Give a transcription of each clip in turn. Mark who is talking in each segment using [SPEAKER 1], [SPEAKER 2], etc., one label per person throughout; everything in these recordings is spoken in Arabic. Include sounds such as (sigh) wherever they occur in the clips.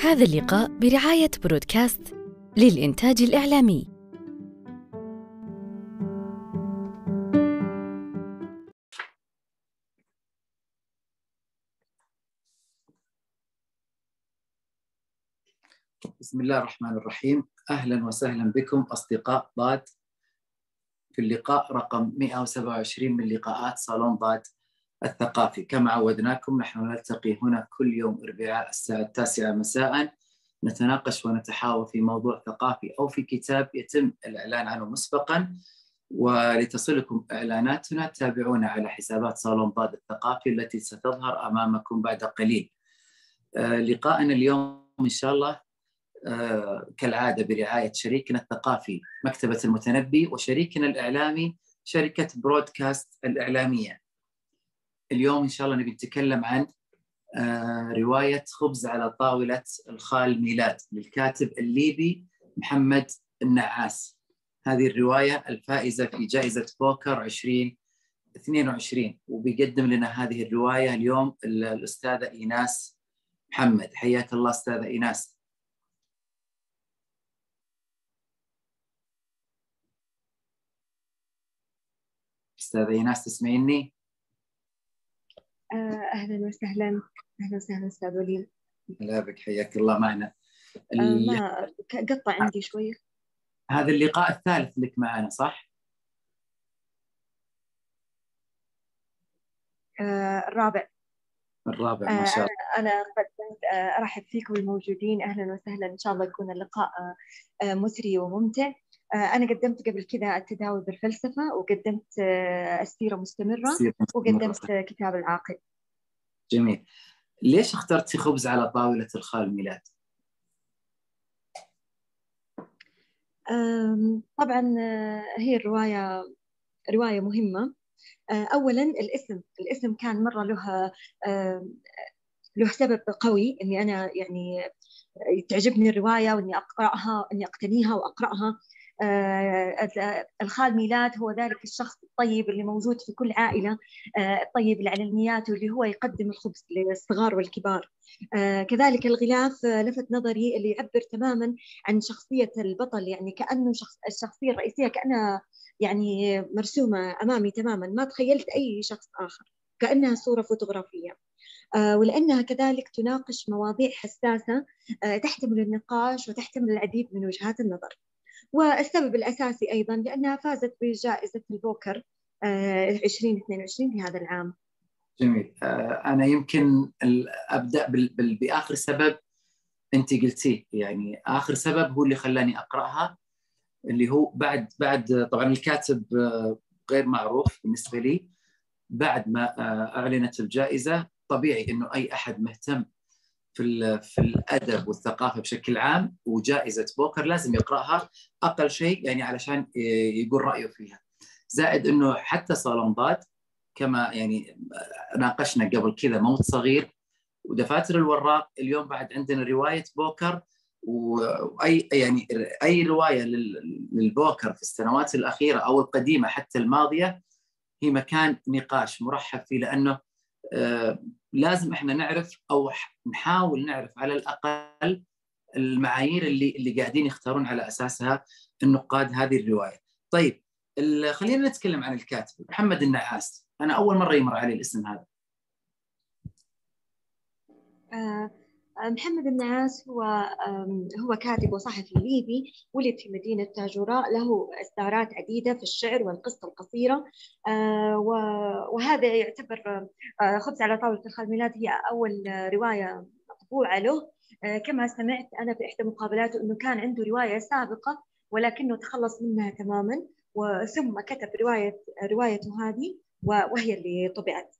[SPEAKER 1] هذا اللقاء برعاية برودكاست للإنتاج الإعلامي.
[SPEAKER 2] بسم الله الرحمن الرحيم. أهلا وسهلا بكم أصدقاء ضاد في اللقاء رقم 127 من لقاءات صالون ضاد الثقافي. كما عودناكم نحن نلتقي هنا كل يوم أربعاء الساعة التاسعة مساء. نتناقش ونتحاور في موضوع ثقافي أو في كتاب يتم الإعلان عنه مسبقا. ولتصلكم إعلاناتنا تابعونا على حسابات صالون ضاد الثقافي التي ستظهر أمامكم بعد قليل. آه، لقاءنا اليوم إن شاء الله آه، كالعادة برعاية شريكنا الثقافي مكتبة المتنبي وشريكنا الإعلامي شركة برودكاست الإعلامية. اليوم إن شاء الله نبي نتكلم عن آه، رواية خبز على طاولة الخال ميلاد للكاتب الليبي محمد النعاس. هذه الرواية الفائزة في جائزة بوكر 2022 وبيقدم لنا هذه الرواية اليوم الأستاذة إيناس محمد. حياك الله أستاذة إيناس. أستاذة إيناس تسمعيني؟
[SPEAKER 3] آه، أهلا وسهلا. أهلا وسهلا أستاذ وليد.
[SPEAKER 2] لا بك حياك الله معنا
[SPEAKER 3] آه، ما قطع عندي شوية
[SPEAKER 2] هذا اللقاء الثالث لك معنا صح؟
[SPEAKER 3] آه، الرابع.
[SPEAKER 2] الرابع ما شاء الله.
[SPEAKER 3] أنا قدمت أرحب فيكم الموجودين. أهلا وسهلا. إن شاء الله يكون اللقاء مثري وممتع. أنا قدمت قبل كذا التداول بالفلسفة وقدمت مستمرة
[SPEAKER 2] سيرة مستمرة.
[SPEAKER 3] وقدمت كتاب العاقل
[SPEAKER 2] جميل ليش اخترتي خبز على طاولة الخال ميلاد؟
[SPEAKER 3] طبعا آه، هي الرواية رواية مهمة آه، أولا الاسم الاسم كان مرة له آه، له سبب قوي إني أنا يعني تعجبني الرواية وإني أقرأها إني أقتنيها وأقرأها آه، الخال ميلاد هو ذلك الشخص الطيب اللي موجود في كل عائلة آه، الطيب اللي على واللي هو يقدم الخبز للصغار والكبار. آه، كذلك الغلاف لفت نظري اللي يعبر تماما عن شخصية البطل يعني كأنه شخص الشخصية الرئيسية كأنها يعني مرسومة أمامي تماما ما تخيلت أي شخص آخر كأنها صورة فوتوغرافية. ولأنها كذلك تناقش مواضيع حساسة تحتمل النقاش وتحتمل العديد من وجهات النظر. والسبب الأساسي أيضا لأنها فازت بجائزة البوكر 2022 في هذا العام.
[SPEAKER 2] جميل. آه، أنا يمكن أبدأ بآخر سبب أنت قلتيه. يعني آخر سبب هو اللي خلاني أقرأها اللي هو بعد بعد طبعا الكاتب آه، غير معروف بالنسبة لي بعد ما آه، أعلنت الجائزة طبيعي إنه أي أحد مهتم في في الأدب والثقافة بشكل عام وجائزة بوكر لازم يقرأها أقل شيء يعني علشان يقول رأيه فيها. زائد إنه حتى صالون ضاد كما يعني ناقشنا قبل كذا موت صغير ودفاتر الوراق اليوم بعد عندنا رواية بوكر وأي يعني أي رواية لل- للبوكر في السنوات الأخيرة أو القديمة حتى الماضية هي مكان نقاش مرحب فيه لأنه آه، لازم إحنا نعرف أو نحاول نعرف على الأقل المعايير اللي اللي قاعدين يختارون على أساسها النقاد هذه الرواية. طيب خلينا نتكلم عن الكاتب محمد النعاس، أنا أول مرة يمر علي الاسم هذا.
[SPEAKER 3] آه، محمد النعاس هو هو كاتب وصحفي ليبي ولد في مدينة تاجوراء له إصدارات عديدة في الشعر والقصة القصيرة. آه، وهذا يعتبر آه، خبز على طاولة الخال ميلاد هي أول رواية مطبوعة له. آه، كما سمعت أنا في إحدى مقابلاته أنه كان عنده رواية سابقة ولكنه تخلص منها تماما وثم كتب رواية روايته هذه وهي اللي طبعت.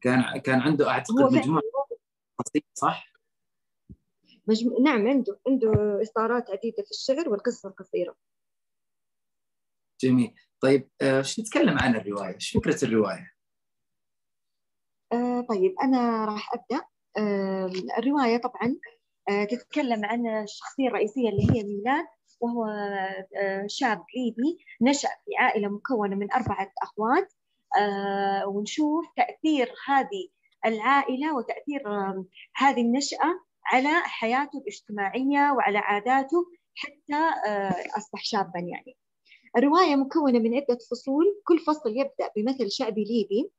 [SPEAKER 2] كان كان عنده
[SPEAKER 3] أعتقد
[SPEAKER 2] مجموعة قصيده صح؟
[SPEAKER 3] مجمو... نعم عنده عنده إصدارات عديدة في الشعر والقصة القصيرة
[SPEAKER 2] جميل. طيب آه، إيش نتكلم عن الرواية؟ إيش فكرة الرواية؟
[SPEAKER 3] آه طيب أنا راح أبدأ آه الرواية طبعا آه تتكلم عن الشخصية الرئيسية اللي هي ميلاد وهو آه شاب ليبي نشأ في عائلة مكونة من أربعة أخوات آه ونشوف تأثير هذه العائلة وتأثير آه هذه النشأة على حياته الاجتماعية وعلى عاداته حتى أصبح شابا يعني. الرواية مكونة من عدة فصول. كل فصل يبدأ بمثل شعبي ليبي.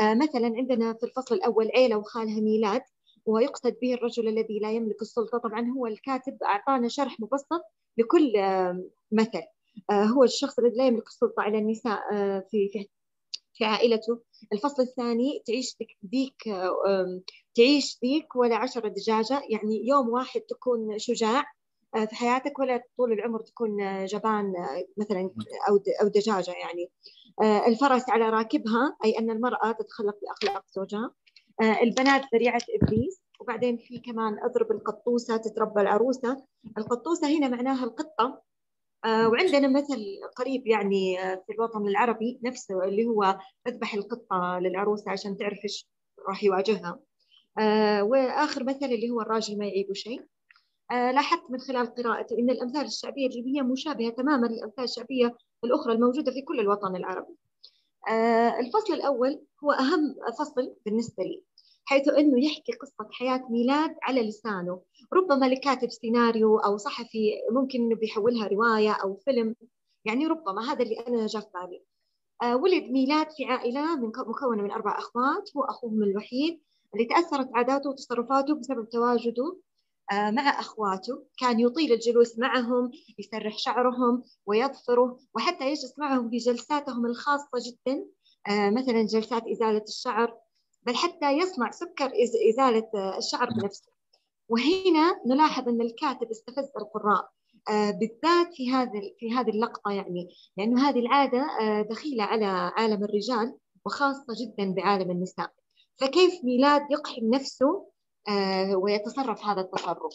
[SPEAKER 3] مثلا عندنا في الفصل الأول عيلة وخالها ميلاد ويقصد به الرجل الذي لا يملك السلطة. طبعا هو الكاتب أعطانا شرح مبسط لكل مثل. هو الشخص الذي لا يملك السلطة على النساء في في عائلته. الفصل الثاني تعيش ذيك تعيش ذيك ولا عشرة دجاجة يعني يوم واحد تكون شجاع في حياتك ولا طول العمر تكون جبان مثلا أو أو دجاجة يعني. الفرس على راكبها أي أن المرأة تتخلق بأخلاق زوجها. البنات ذريعة إبليس وبعدين في كمان أضرب القطوسة تتربى العروسة. القطوسة هنا معناها القطة وعندنا مثل قريب يعني في الوطن العربي نفسه اللي هو أذبح القطة للعروسة عشان تعرف إيش راح يواجهها. وآخر مثل اللي هو الراجل ما يعيب شيء. لاحظت من خلال قراءتي إن الأمثال الشعبية الليبيه مشابهة تماما للأمثال الشعبية الأخرى الموجودة في كل الوطن العربي. الفصل الأول هو أهم فصل بالنسبة لي. حيث إنه يحكي قصة حياة ميلاد على لسانه، ربما لكاتب سيناريو أو صحفي ممكن إنه بيحولها رواية أو فيلم، يعني ربما هذا اللي أنا جاء في بالي. ولد ميلاد في عائلة من مكونة من أربع أخوات، هو أخوهم الوحيد اللي تأثرت عاداته وتصرفاته بسبب تواجده مع أخواته. كان يطيل الجلوس معهم يسرح شعرهم ويظفره وحتى يجلس معهم في جلساتهم الخاصة جدا. مثلا جلسات إزالة الشعر بل حتى يصنع سكر إزالة الشعر بنفسه. وهنا نلاحظ أن الكاتب استفز القراء بالذات في هذا في هذه اللقطة يعني لأنه هذه العادة دخيلة على عالم الرجال وخاصة جدا بعالم النساء. فكيف ميلاد يقحم نفسه ويتصرف هذا التصرف؟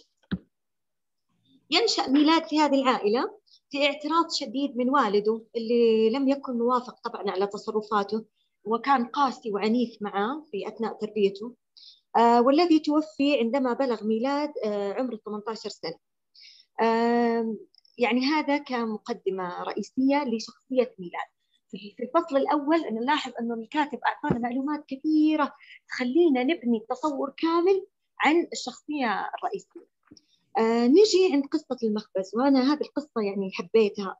[SPEAKER 3] ينشأ ميلاد في هذه العائلة في اعتراض شديد من والده اللي لم يكن موافق طبعا على تصرفاته وكان قاسي وعنيف معه في أثناء تربيته والذي توفي عندما بلغ ميلاد عمره 18 سنة. يعني هذا كمقدمة رئيسية لشخصية ميلاد. في الفصل الأول نلاحظ أنه الكاتب أعطانا معلومات كثيرة تخلينا نبني تصور كامل عن الشخصية الرئيسية. آه نجي عند قصة المخبز وأنا هذه القصة يعني حبيتها.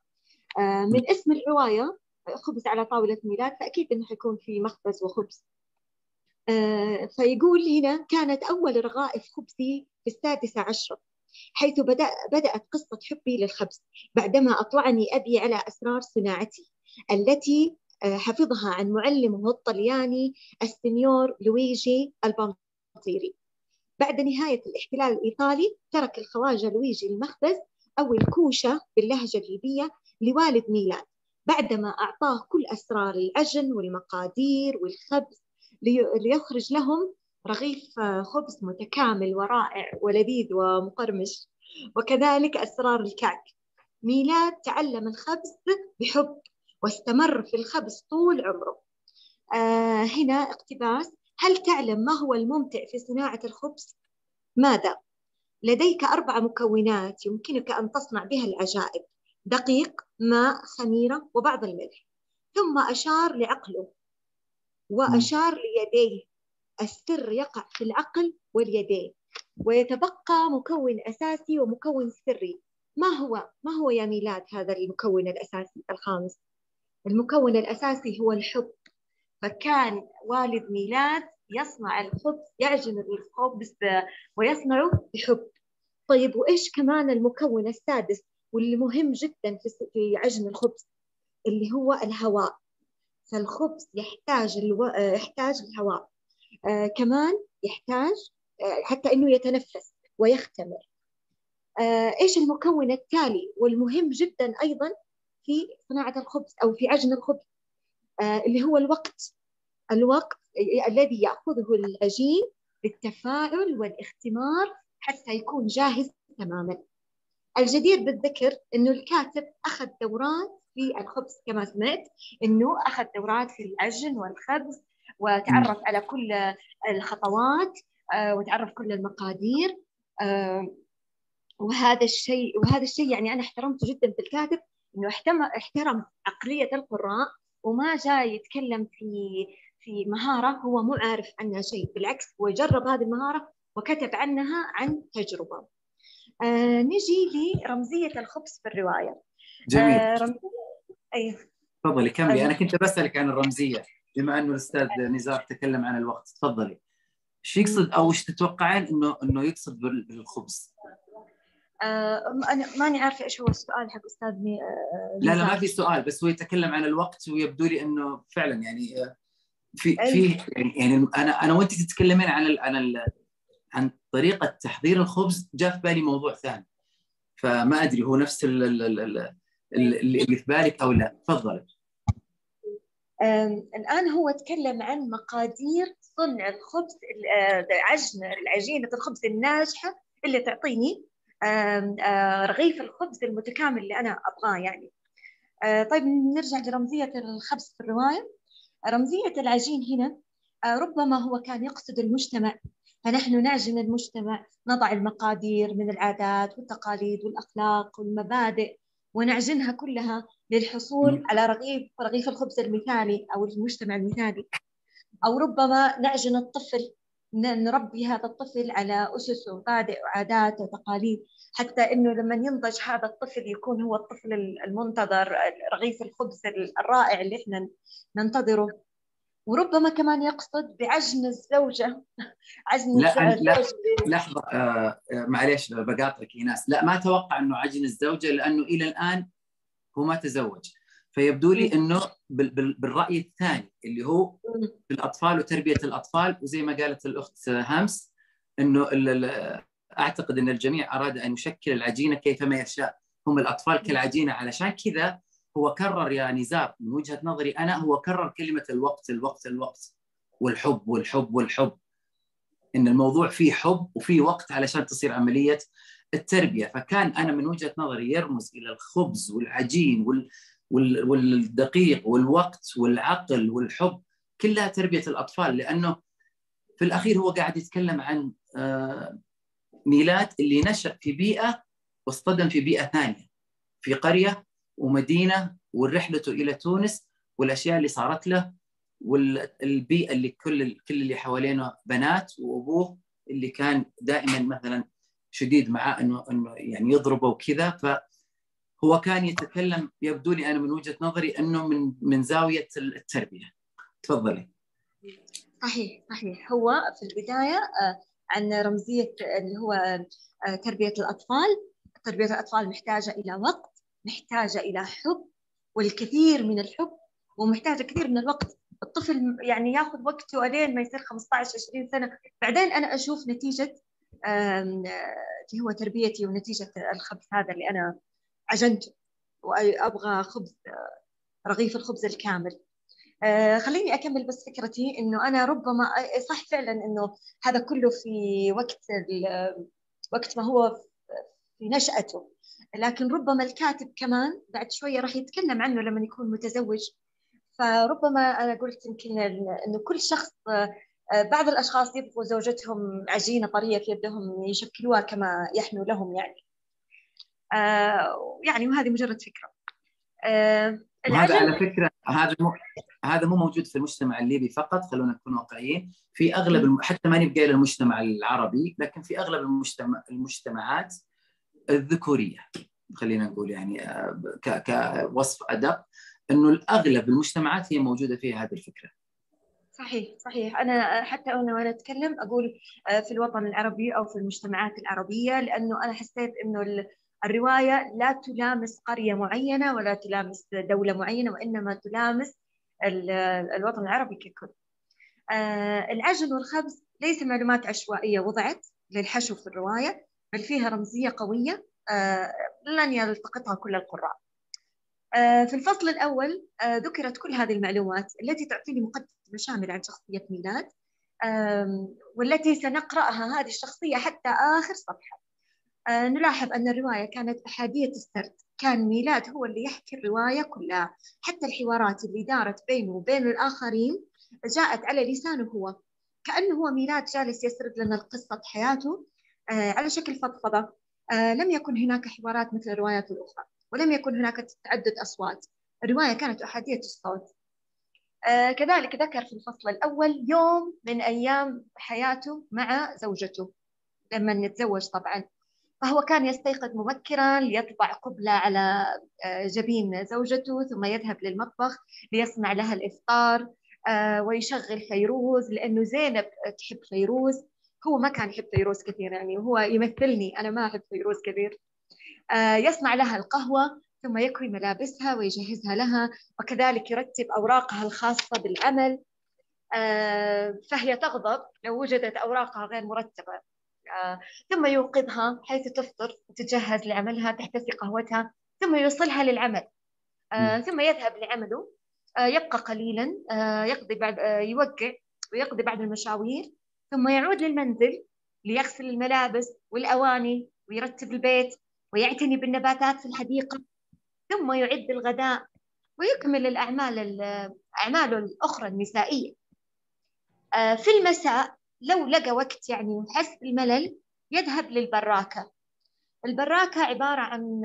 [SPEAKER 3] آه من اسم الرواية خبز على طاولة ميلاد فأكيد أنه حيكون في مخبز وخبز. آه فيقول هنا كانت أول رغائف خبزي في السادسة عشرة حيث بدأ بدأت قصة حبي للخبز بعدما أطلعني أبي على أسرار صناعتي التي حفظها عن معلمه الطلياني السنيور لويجي البنطيري. بعد نهاية الاحتلال الإيطالي ترك الخواجة لويجي المخبز أو الكوشة باللهجة الليبية لوالد ميلاد. بعدما أعطاه كل أسرار العجن والمقادير والخبز ليخرج لهم رغيف خبز متكامل ورائع ولذيذ ومقرمش. وكذلك أسرار الكعك. ميلاد تعلم الخبز بحب واستمر في الخبز طول عمره. آه هنا اقتباس. هل تعلم ما هو الممتع في صناعة الخبز؟ ماذا؟ لديك أربع مكونات يمكنك أن تصنع بها العجائب. دقيق، ماء، خميرة وبعض الملح. ثم أشار لعقله وأشار ليديه. السر يقع في العقل واليدين ويتبقى مكون أساسي ومكون سري. ما هو ما هو يا ميلاد هذا المكون الأساسي الخامس؟ المكون الأساسي هو الحب. فكان والد ميلاد يصنع الخبز يعجن الخبز ويصنعه بحب. طيب وإيش كمان المكون السادس؟ واللي مهم جدا في عجن الخبز اللي هو الهواء. فالخبز يحتاج ألو... يحتاج الهواء. آه كمان يحتاج آه حتى إنه يتنفس ويختمر. آه إيش المكون التالي والمهم جدا أيضا في صناعة الخبز أو في عجن الخبز؟ آه اللي هو الوقت. الوقت الذي يأخذه العجين بالتفاعل والاختمار حتى يكون جاهز تماما. الجدير بالذكر أنه الكاتب أخذ دورات في الخبز كما سمعت أنه أخذ دورات في العجن والخبز وتعرف على كل الخطوات آه وتعرف كل المقادير آه وهذا الشيء وهذا الشيء يعني أنا احترمته جدا في الكاتب إنه احترم عقلية القراء وما جاي يتكلم في في مهارة هو مو عارف عنها شيء بالعكس هو جرب هذه المهارة وكتب عنها عن تجربة. آه نجي لرمزية الخبز في الرواية.
[SPEAKER 2] جميل.
[SPEAKER 3] آه رمزية أيوه.
[SPEAKER 2] تفضلي كملي. أنا كنت بسألك عن الرمزية بما انه الأستاذ نزار تكلم عن الوقت. تفضلي. إيش يقصد أو إيش تتوقعين انه إنه يقصد بال- بالخبز؟
[SPEAKER 3] آه أنا ماني عارفة إيش هو السؤال حق أستاذ مي- آه،
[SPEAKER 2] لا لا. ما في سؤال بس هو يتكلم عن الوقت ويبدو لي إنه فعلا يعني آه، في. في يعني, يعني أنا أنا وأنت تتكلمين عن ال عن ال عن طريقة تحضير الخبز جاء في بالي موضوع ثاني. فما أدري هو نفس ال- ال- ال- ال- اللي في بالك أو لا. تفضلي
[SPEAKER 3] آم، الآن هو تكلم عن مقادير صنع الخبز ال- آه، عجن العجينة الخبز الناجحة اللي تعطيني آه، رغيف الخبز المتكامل اللي أنا أبغاه يعني. آه، طيب نرجع لرمزية الخبز في الرواية. رمزية العجين هنا ربما هو كان يقصد المجتمع. فنحن نعجن المجتمع نضع المقادير من العادات والتقاليد والأخلاق والمبادئ ونعجنها كلها للحصول. على رغيف رغيف الخبز المثالي أو المجتمع المثالي أو ربما نعجن الطفل نربي هذا الطفل على أسس ومبادئ وعادات وتقاليد حتى إنه لما ينضج هذا الطفل يكون هو الطفل المنتظر رغيف الخبز الرائع اللي إحنا ننتظره وربما كمان يقصد بعجن الزوجة. (laughs) عجن
[SPEAKER 2] لا، أنا- لا. لحظة آه آه، معليش بقاطعك إيناس. لا ما أتوقع إنه عجن الزوجة لأنه إلى الآن هو ما تزوج. فيبدو لي إنه بال- بال- بالرأي الثاني اللي هو في الاطفال وتربية الأطفال وزي ما قالت الأخت همس إنه ال- ال- أعتقد إن الجميع أراد أن يشكل العجينة كيفما يشاء. هم الأطفال كالعجينة علشان كذا هو كرر يا نزار من وجهة نظري أنا هو كرر كلمة الوقت الوقت الوقت والحب والحب والحب. إن الموضوع فيه حب وفيه وقت علشان تصير عملية التربية. فكان أنا من وجهة نظري يرمز إلى الخبز والعجين وال وال والدقيق والوقت والعقل والحب كلها تربية الأطفال. لأنه في الأخير هو قاعد يتكلم عن آه، ميلاد اللي نشأ في بيئة واصطدم في بيئة ثانية في قرية ومدينة ورحلته إلى تونس والأشياء اللي صارت له والبيئة اللي كل كل اللي حوالينه بنات وأبوه اللي كان دائما مثلا شديد معاه انه إنه يعني يضربه وكذا. فهو كان يتكلم يبدو لي أنا من وجهة نظري إنه من من زاوية التربية. تفضلي.
[SPEAKER 3] صحيح صحيح. هو في البداية آه، عن رمزية اللي هو آه، تربية الأطفال. تربية الأطفال محتاجة إلى وقت. محتاجة إلى حب والكثير من الحب ومحتاجة كثير من الوقت. الطفل يعني ياخذ وقته لين ما يصير 15 20 سنة. بعدين أنا أشوف نتيجة آه، اللي هو تربيتي ونتيجة الخبز هذا اللي أنا عجنته. وأبغى خبز آه، رغيف الخبز الكامل. آه، خليني أكمل بس فكرتي إنه أنا ربما صح فعلا إنه هذا كله في وقت وقت ما هو في نشأته. لكن ربما الكاتب كمان بعد شوية راح يتكلم عنه لما يكون متزوج. فربما أنا قلت يمكن إنه كل شخص آه، بعض الأشخاص يبغوا زوجتهم عجينة طرية في يدهم يشكلوها كما يحنو لهم يعني. آه، يعني وهذه مجرد فكرة. آه، العجل-
[SPEAKER 2] على فكرة هذا مو هذا مو موجود في المجتمع الليبي فقط خلونا نكون واقعيين. في أغلب الم... حتى ما نبقى إلى المجتمع العربي لكن في أغلب المجتمع المجتمعات الذكورية خلينا نقول يعني آه،. كوصف أدق إنه الأغلب المجتمعات هي موجودة فيها هذه الفكرة.
[SPEAKER 3] صحيح صحيح. أنا حتى أنا وأنا أتكلم أقول آه، في الوطن العربي أو في المجتمعات العربية لأنه أنا حسيت إنه ال- الرواية لا تلامس قرية معينة ولا تلامس دولة معينة وإنما تلامس ال- الوطن العربي ككل. آه، العجن والخبز ليس معلومات عشوائية وضعت للحشو في الرواية. بل فيها رمزية قوية آه، لن يلتقطها كل القراء. آه، في الفصل الأول آه، ذكرت كل هذه المعلومات التي تعطيني مقدمة شاملة عن شخصية ميلاد والتي سنقرأها هذه الشخصية حتى آخر صفحة. نلاحظ أن الرواية كانت أحادية السرد. كان ميلاد هو اللي يحكي الرواية كلها. حتى الحوارات اللي دارت بينه وبين الآخرين جاءت على لسانه هو. كأنه هو ميلاد جالس يسرد لنا قصة حياته على شكل فضفضة. آه، لم يكن هناك حوارات مثل الروايات الأخرى ولم يكن هناك تعدد أصوات. الرواية كانت أحادية الصوت. آه، كذلك ذكر في الفصل الأول يوم من أيام حياته مع زوجته لما يتزوج طبعا. فهو كان يستيقظ مبكرا ليطبع قبلة على آه، جبين زوجته ثم يذهب للمطبخ ليصنع لها الإفطار آه، ويشغل فيروز لأنه زينب تحب فيروز. هو ما كان يحب فيروز كثير يعني هو يمثلني أنا ما أحب فيروز كثير. آه، يصنع لها القهوة ثم يكوي ملابسها ويجهزها لها وكذلك يرتب أوراقها الخاصة بالعمل فهي تغضب لو وجدت أوراقها غير مرتبة. آه، ثم يوقظها حيث تفطر وتتجهز لعملها تحتسي قهوتها ثم يوصلها للعمل. آه، ثم يذهب لعمله. آه، يبقى قليلا. يقضي بعد يوقع ويقضي بعد المشاوير. ثم يعود للمنزل ليغسل الملابس والأواني ويرتب البيت ويعتني بالنباتات في الحديقة ثم يعد الغداء ويكمل الأعمال أعماله الأخرى النسائية. في المساء لو لقى وقت يعني وحس بالملل يذهب للبراكة. البراكة عبارة عن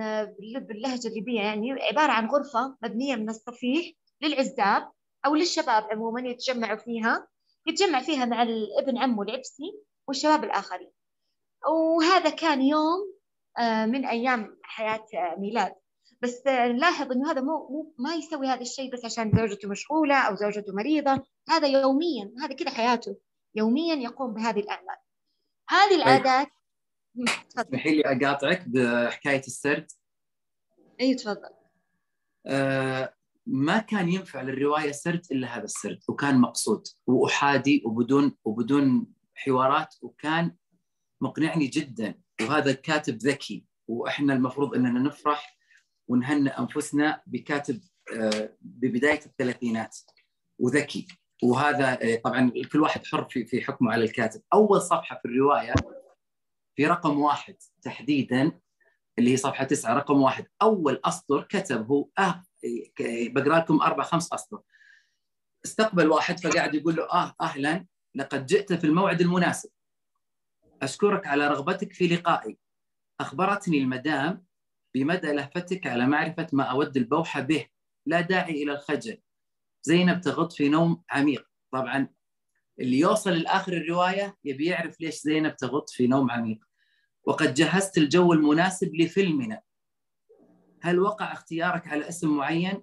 [SPEAKER 3] باللهجة الليبية يعني عبارة عن غرفة مبنية من الصفيح للعزاب أو للشباب عموما يتجمعوا فيها. يتجمع فيها مع ابن عمه العبسي والشباب الآخرين. وهذا كان يوم آه، من أيام حياة ميلاد. بس نلاحظ إنه هذا مو, مو ما يسوي هذا الشيء بس عشان زوجته مشغولة أو زوجته مريضة. هذا يوميا هذا كذا حياته. يوميا يقوم بهذه الأعمال. هذه طيب. العادات
[SPEAKER 2] اسمحي لي أقاطعك بحكاية السرد؟
[SPEAKER 3] أي تفضل.
[SPEAKER 2] آه ما كان ينفع للرواية سرد إلا هذا السرد وكان مقصود وأحادي وبدون وبدون حوارات وكان مقنعني جدا وهذا الكاتب ذكي وإحنا المفروض إننا نفرح ونهنئ أنفسنا بكاتب آه، ببداية الثلاثينات وذكي. وهذا آه، طبعا كل واحد حر في في حكمه على الكاتب. أول صفحة في الرواية في رقم واحد تحديدا اللي هي صفحة تسعة رقم واحد. أول أسطر كتب هو أه بقرا لكم أربع خمس أسطر. استقبل واحد فقاعد يقول له آه أهلا لقد جئت في الموعد المناسب. أشكرك على رغبتك في لقائي. أخبرتني المدام بمدى لهفتك على معرفة ما أود البوح به. لا داعي إلى الخجل. زينب تغط في نوم عميق. طبعا اللي يوصل لآخر الرواية يبي يعرف ليش زينب تغط في نوم عميق. وقد جهزت الجو المناسب لفيلمنا. هل وقع اختيارك على اسم معين؟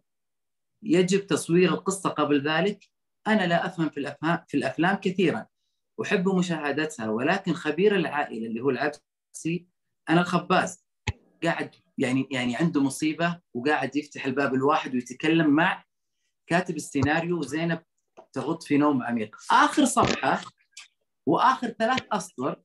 [SPEAKER 2] يجب تصوير القصة قبل ذلك. أنا لا أفهم في الافلام في الأفلام كثيرا. أحب مشاهدتها ولكن خبير العائلة اللي هو العبسي أنا الخباز. قاعد يعني يعني عنده مصيبة وقاعد يفتح الباب الواحد ويتكلم مع كاتب السيناريو وزينب تغط في نوم عميق. آخر صفحة وآخر ثلاث أسطر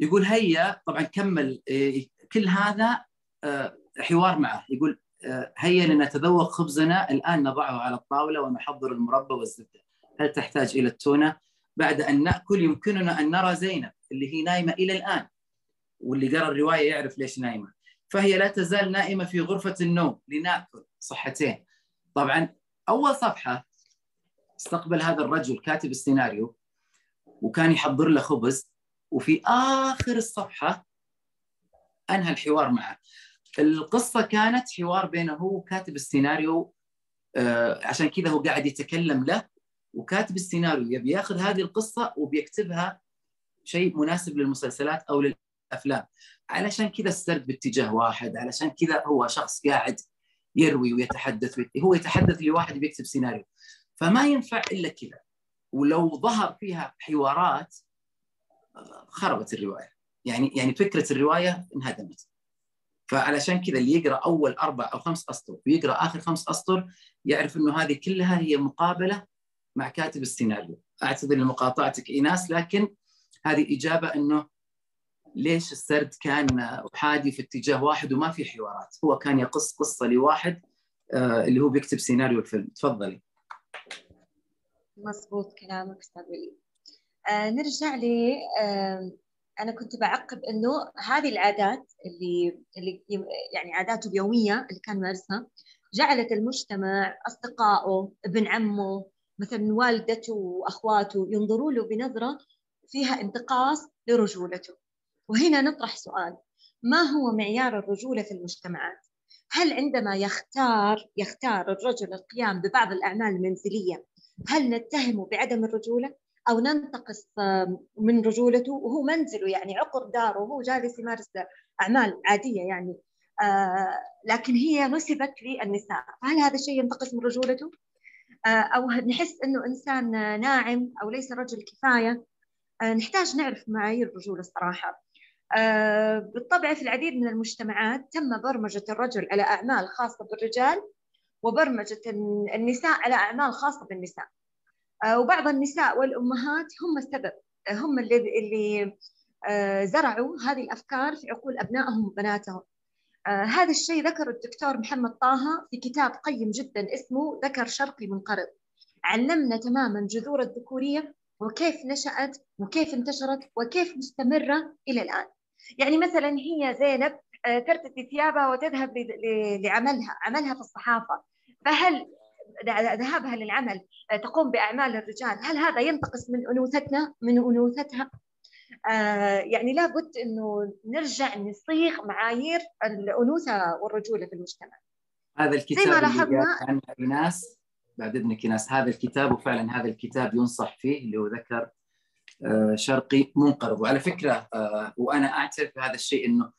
[SPEAKER 2] يقول هيا طبعا كمل إيه، كل هذا آه، حوار معه. يقول آه، هيا لنتذوق خبزنا الآن نضعه على الطاولة ونحضر المربى والزبدة. هل تحتاج إلى التونة؟ بعد أن نأكل يمكننا أن نرى زينب اللي هي نايمة إلى الآن. واللي قرأ الرواية يعرف ليش نايمة. فهي لا تزال نائمة في غرفة النوم لنأكل صحتين. طبعا أول صفحة استقبل هذا الرجل كاتب السيناريو وكان يحضر له خبز وفي آخر الصفحة أنهى الحوار معه. القصة كانت حوار بينه هو وكاتب السيناريو آه عشان كذا هو قاعد يتكلم له وكاتب السيناريو يبي ياخذ هذه القصة وبيكتبها شيء مناسب للمسلسلات أو للأفلام. علشان كذا السرد باتجاه واحد علشان كذا هو شخص قاعد يروي ويتحدث هو يتحدث لواحد بيكتب سيناريو. فما ينفع إلا كذا. ولو ظهر فيها حوارات خربت الرواية. يعني يعني فكرة الرواية انهدمت. فعلشان كذا اللي يقرأ أول أربع أو خمس أسطر ويقرأ آخر خمس أسطر يعرف إنه هذه كلها هي مقابلة مع كاتب السيناريو. أعتذر لمقاطعتك إيناس لكن هذه إجابة إنه ليش السرد كان احادي في اتجاه واحد وما في حوارات؟ هو كان يقص قصة لواحد آه، اللي هو بيكتب سيناريو الفيلم. تفضلي.
[SPEAKER 3] مضبوط كلامك أستاذ آه نرجع لي آه أنا كنت بعقب إنه هذه العادات اللي اللي يعني عاداته اليومية اللي كان مارسها جعلت المجتمع أصدقائه ابن عمه مثلا والدته وأخواته ينظروا له بنظرة فيها انتقاص لرجولته وهنا نطرح سؤال ما هو معيار الرجولة في المجتمعات؟ هل عندما يختار يختار الرجل القيام ببعض الأعمال المنزلية هل نتهمه بعدم الرجولة أو ننتقص من رجولته وهو منزله يعني عقر داره وهو جالس يمارس أعمال عادية يعني. لكن هي نسبت للنساء. فهل هذا الشيء ينتقص من رجولته؟ أو نحس إنه إنسان ناعم أو ليس رجل كفاية؟ نحتاج نعرف معايير الرجولة الصراحة. بالطبع في العديد من المجتمعات تم برمجة الرجل على أعمال خاصة بالرجال وبرمجة النساء على أعمال خاصة بالنساء. وبعض النساء والأمهات هم السبب هم اللي اللي زرعوا هذه الأفكار في عقول أبنائهم وبناتهم. آه هذا الشيء ذكر الدكتور محمد طه في كتاب قيم جدا اسمه ذكر شرقي منقرض. علمنا تماما جذور الذكورية وكيف نشأت وكيف انتشرت وكيف مستمرة إلى الآن. يعني مثلا هي زينب آه ترتدي ثيابها وتذهب لعملها عملها في الصحافة. فهل ذهابها للعمل آه تقوم بأعمال الرجال. هل هذا ينتقص من أنوثتنا؟ من أنوثتها؟ آه يعني لابد إنه نرجع نصيغ معايير الأنوثة والرجولة في المجتمع.
[SPEAKER 2] هذا الكتاب زي ما لاحظنا عن ايناس بعد إذنك ايناس هذا الكتاب وفعلا هذا الكتاب ينصح فيه اللي هو ذكر آه شرقي منقرض. وعلى فكرة آه وأنا أعترف بهذا الشيء إنه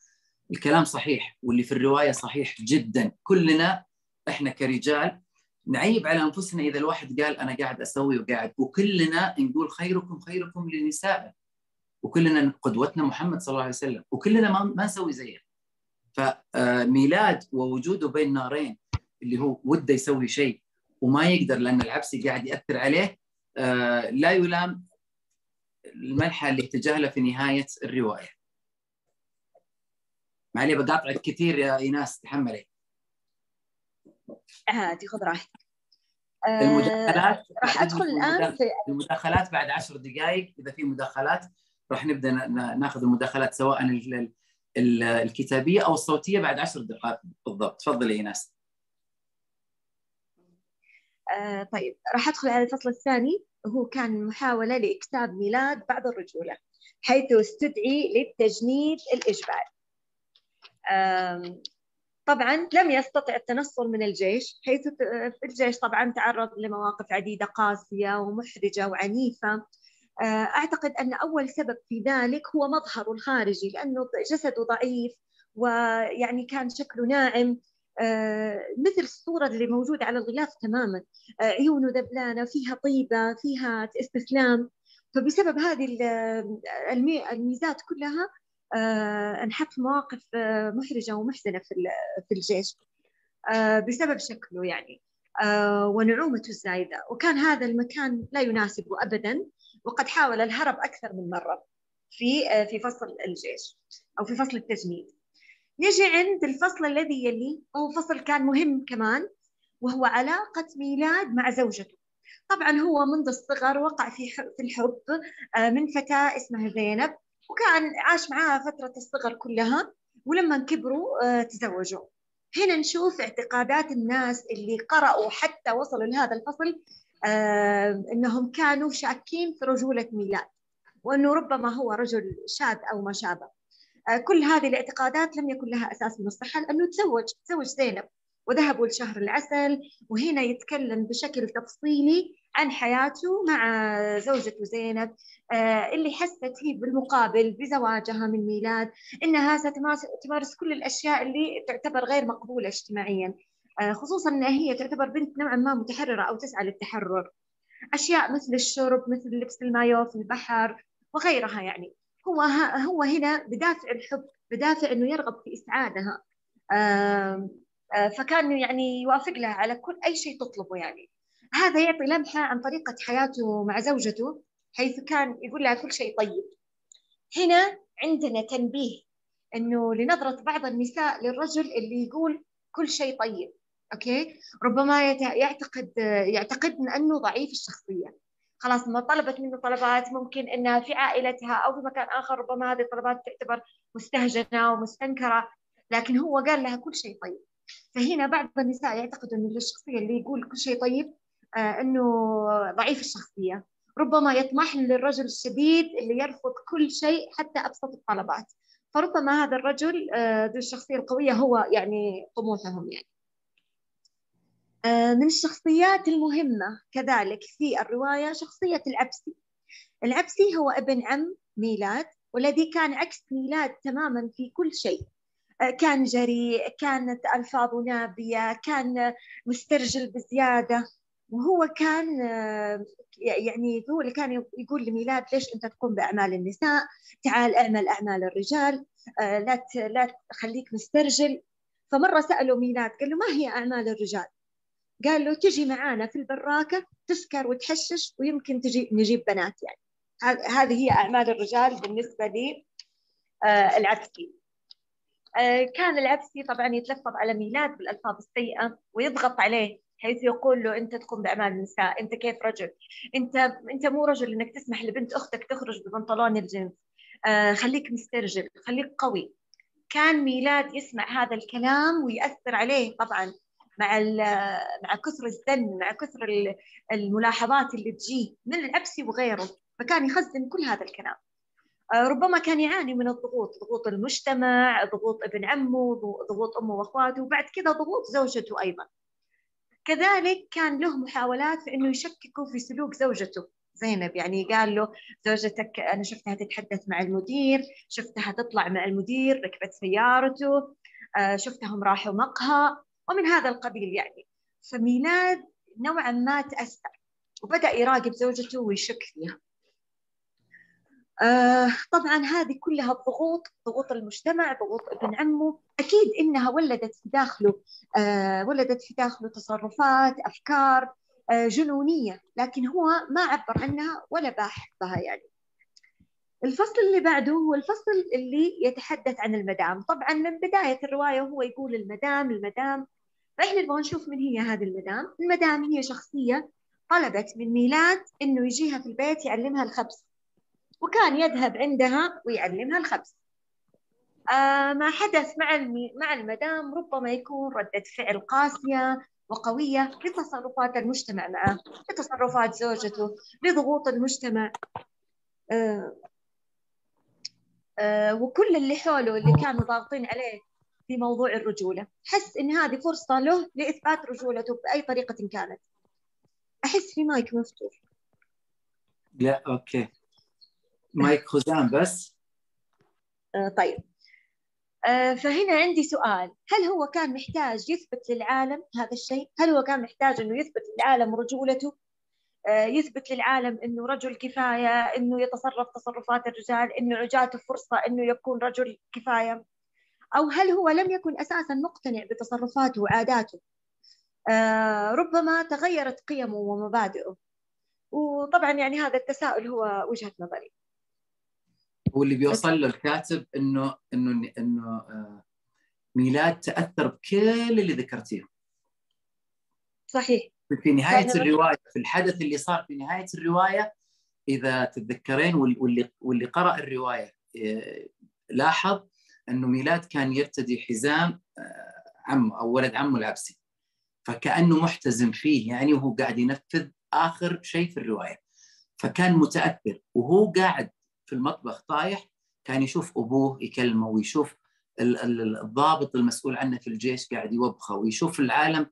[SPEAKER 2] الكلام صحيح واللي في الرواية صحيح جدا. كلنا إحنا كرجال نعيب على أنفسنا إذا الواحد قال أنا قاعد أسوي وقاعد وكلنا نقول خيركم خيركم لنسائه وكلنا قدوتنا محمد صلى الله عليه وسلم وكلنا ما, ما نسوي زيه فميلاد ووجوده بين نارين اللي هو وده يسوي شيء وما يقدر لأن العبسي قاعد يأثر عليه آه، لا يلام المنحى اللي اتجاه في نهاية الرواية. معلي بقاطعك كثير يا إيناس تحملي.
[SPEAKER 3] عادي خذ راحتك.
[SPEAKER 2] المداخلات
[SPEAKER 3] راح أدخل الآن في
[SPEAKER 2] المداخلات بعد عشر دقائق إذا في مداخلات راح نبدأ ناخذ المداخلات سواء الكتابية أو الصوتية بعد عشر دقائق بالضبط. تفضلي ايناس
[SPEAKER 3] آه طيب راح أدخل على الفصل الثاني. وهو كان محاولة لإكتاب ميلاد بعض الرجولة حيث استدعي للتجنيد الإجباري. طبعا لم يستطع التنصل من الجيش حيث الجيش طبعا تعرض لمواقف عديدة قاسية ومحرجة وعنيفة. آه، أعتقد أن أول سبب في ذلك هو مظهره الخارجي لأنه جسده ضعيف ويعني كان شكله ناعم. آه، مثل الصورة اللي موجودة على الغلاف تماما. آه، عيونه ذبلانة فيها طيبة فيها استسلام. فبسبب هذه الميزات كلها انحط في مواقف محرجة ومحزنة في الجيش بسبب شكله يعني ونعومته الزايدة. وكان هذا المكان لا يناسبه أبدا وقد حاول الهرب أكثر من مرة في آه، في فصل الجيش أو في فصل التجنيد. نجي عند الفصل الذي يلي وهو فصل كان مهم كمان وهو علاقة ميلاد مع زوجته. طبعا هو منذ الصغر وقع في في الحب آه، من فتاة اسمها زينب. وكان عاش معها فترة الصغر كلها ولما كبروا آه، تزوجوا. هنا نشوف اعتقادات الناس اللي قرأوا حتى وصلوا لهذا الفصل آه، إنهم كانوا شاكين في رجولة ميلاد وإنه ربما هو رجل شاذ أو ما شابه. آه، كل هذه الاعتقادات لم يكن لها أساس من الصحة لأنه تزوج تزوج زينب. وذهبوا لشهر العسل وهنا يتكلم بشكل تفصيلي عن حياته مع زوجته زينب. آه، اللي حست هي بالمقابل بزواجها من ميلاد إنها ستمارس كل الأشياء اللي تعتبر غير مقبولة اجتماعيا. آه، خصوصا أنها هي تعتبر بنت نوعا ما متحررة أو تسعى للتحرر. أشياء مثل الشرب مثل لبس المايو في البحر وغيرها يعني. هو هو هنا بدافع الحب بدافع إنه يرغب في إسعادها. فكان يعني يوافق لها على كل أي شيء تطلبه يعني. هذا يعطي لمحة عن طريقة حياته مع زوجته حيث كان يقول لها كل شيء طيب. هنا عندنا تنبيه إنه لنظرة بعض النساء للرجل اللي يقول كل شيء طيب أوكي؟ ربما يعتقد يعتقد أنه ضعيف الشخصية. خلاص ما طلبت منه طلبات ممكن انها في عائلتها أو في مكان آخر ربما هذه الطلبات تعتبر مستهجنة ومستنكرة لكن هو قال لها كل شيء طيب. فهنا بعض النساء يعتقدوا إنه الشخصية اللي يقول كل شيء طيب آه إنه ضعيف الشخصية. ربما يطمح للرجل الشديد اللي يرفض كل شيء حتى أبسط الطلبات. فربما هذا الرجل آه ذو الشخصية القوية هو يعني طموحهم يعني. آه، من الشخصيات المهمة كذلك في الرواية شخصية العبسي. العبسي هو ابن عم ميلاد والذي كان عكس ميلاد تماما في كل شيء. كان جريء كانت ألفاظه نابية كان مسترجل بزيادة وهو كان يعني هو اللي كان يقول لميلاد ليش أنت تقوم بأعمال النساء؟ تعال اعمل أعمال الرجال لا لا خليك مسترجل فمرة سألوا ميلاد قال له ما هي أعمال الرجال؟ قال له تجي معانا في البراكة تسكر وتحشش ويمكن تجي نجيب بنات يعني هذه هي أعمال الرجال بالنسبة لي العبسي كان العبسي طبعا يتلفظ على ميلاد بالألفاظ السيئة ويضغط عليه حيث يقول له أنت تقوم باعمال النساء أنت كيف رجل؟ أنت أنت مو رجل إنك تسمح لبنت أختك تخرج ببنطلون الجنس. آه خليك مسترجل خليك قوي. كان ميلاد يسمع هذا الكلام ويأثر عليه طبعا مع مع كثر الزن مع كثر الملاحظات اللي تجيه من العبسي وغيره فكان يخزن كل هذا الكلام. آه ربما كان يعاني من الضغوط ضغوط المجتمع ضغوط ابن عمه ضغوط أمه وأخواته وبعد كذا ضغوط زوجته أيضا. كذلك كان له محاولات في إنه يشككوا في سلوك زوجته. زينب يعني قال له زوجتك أنا شفتها تتحدث مع المدير شفتها تطلع مع المدير ركبت سيارته شفتهم راحوا مقهى ومن هذا القبيل يعني. فميلاد نوعا ما تأثر وبدأ يراقب زوجته ويشك فيها. آه طبعا هذه كلها الضغوط ضغوط المجتمع ضغوط ابن عمه. أكيد إنها ولدت في داخله آه ولدت في داخله تصرفات أفكار آه جنونية لكن هو ما عبر عنها ولا باح بها يعني. الفصل اللي بعده هو الفصل اللي يتحدث عن المدام. طبعا من بداية الرواية هو يقول المدام المدام. فإحنا نبغى نشوف من هي هذه المدام. المدام هي شخصية طلبت من ميلاد إنه يجيها في البيت يعلمها الخبز. وكان يذهب عندها ويعلمها الخبز. آه ما حدث مع. مع المدام ربما يكون ردة فعل قاسية وقوية لتصرفات المجتمع معه لتصرفات زوجته لضغوط المجتمع. آه آه وكل اللي حوله اللي كانوا ضاغطين عليه في موضوع الرجولة. حس إن هذه فرصة له لإثبات رجولته بأي طريقة كانت. أحس في مايك مفتوح.
[SPEAKER 2] لا أوكي. مايك خزان بس.
[SPEAKER 3] آه طيب. آه فهنا عندي سؤال. هل هو كان محتاج يثبت للعالم هذا الشيء؟ هل هو كان محتاج إنه يثبت للعالم رجولته؟ آه يثبت للعالم إنه رجل كفاية إنه يتصرف تصرفات الرجال إنه جاته فرصة إنه يكون رجل كفاية؟ أو هل هو لم يكن أساسا مقتنع بتصرفاته وعاداته؟ ربما تغيرت قيمه ومبادئه. وطبعا يعني هذا التساؤل هو وجهة نظري.
[SPEAKER 2] واللي بيوصل له الكاتب انه إنه إنه ميلاد تأثر بكل اللي ذكرتيه
[SPEAKER 3] صحيح.
[SPEAKER 2] في نهاية الرواية في الحدث اللي صار في نهاية الرواية إذا تتذكرين واللي واللي قرأ الرواية لاحظ إنه ميلاد كان يرتدي حزام عمه أو ولد عمه العبسي. فكأنه محتزم فيه يعني وهو قاعد ينفذ آخر شيء في الرواية. فكان متأثر وهو قاعد في المطبخ طايح كان يشوف أبوه يكلمه ويشوف الضابط المسؤول عنه في الجيش قاعد يوبخه ويشوف العالم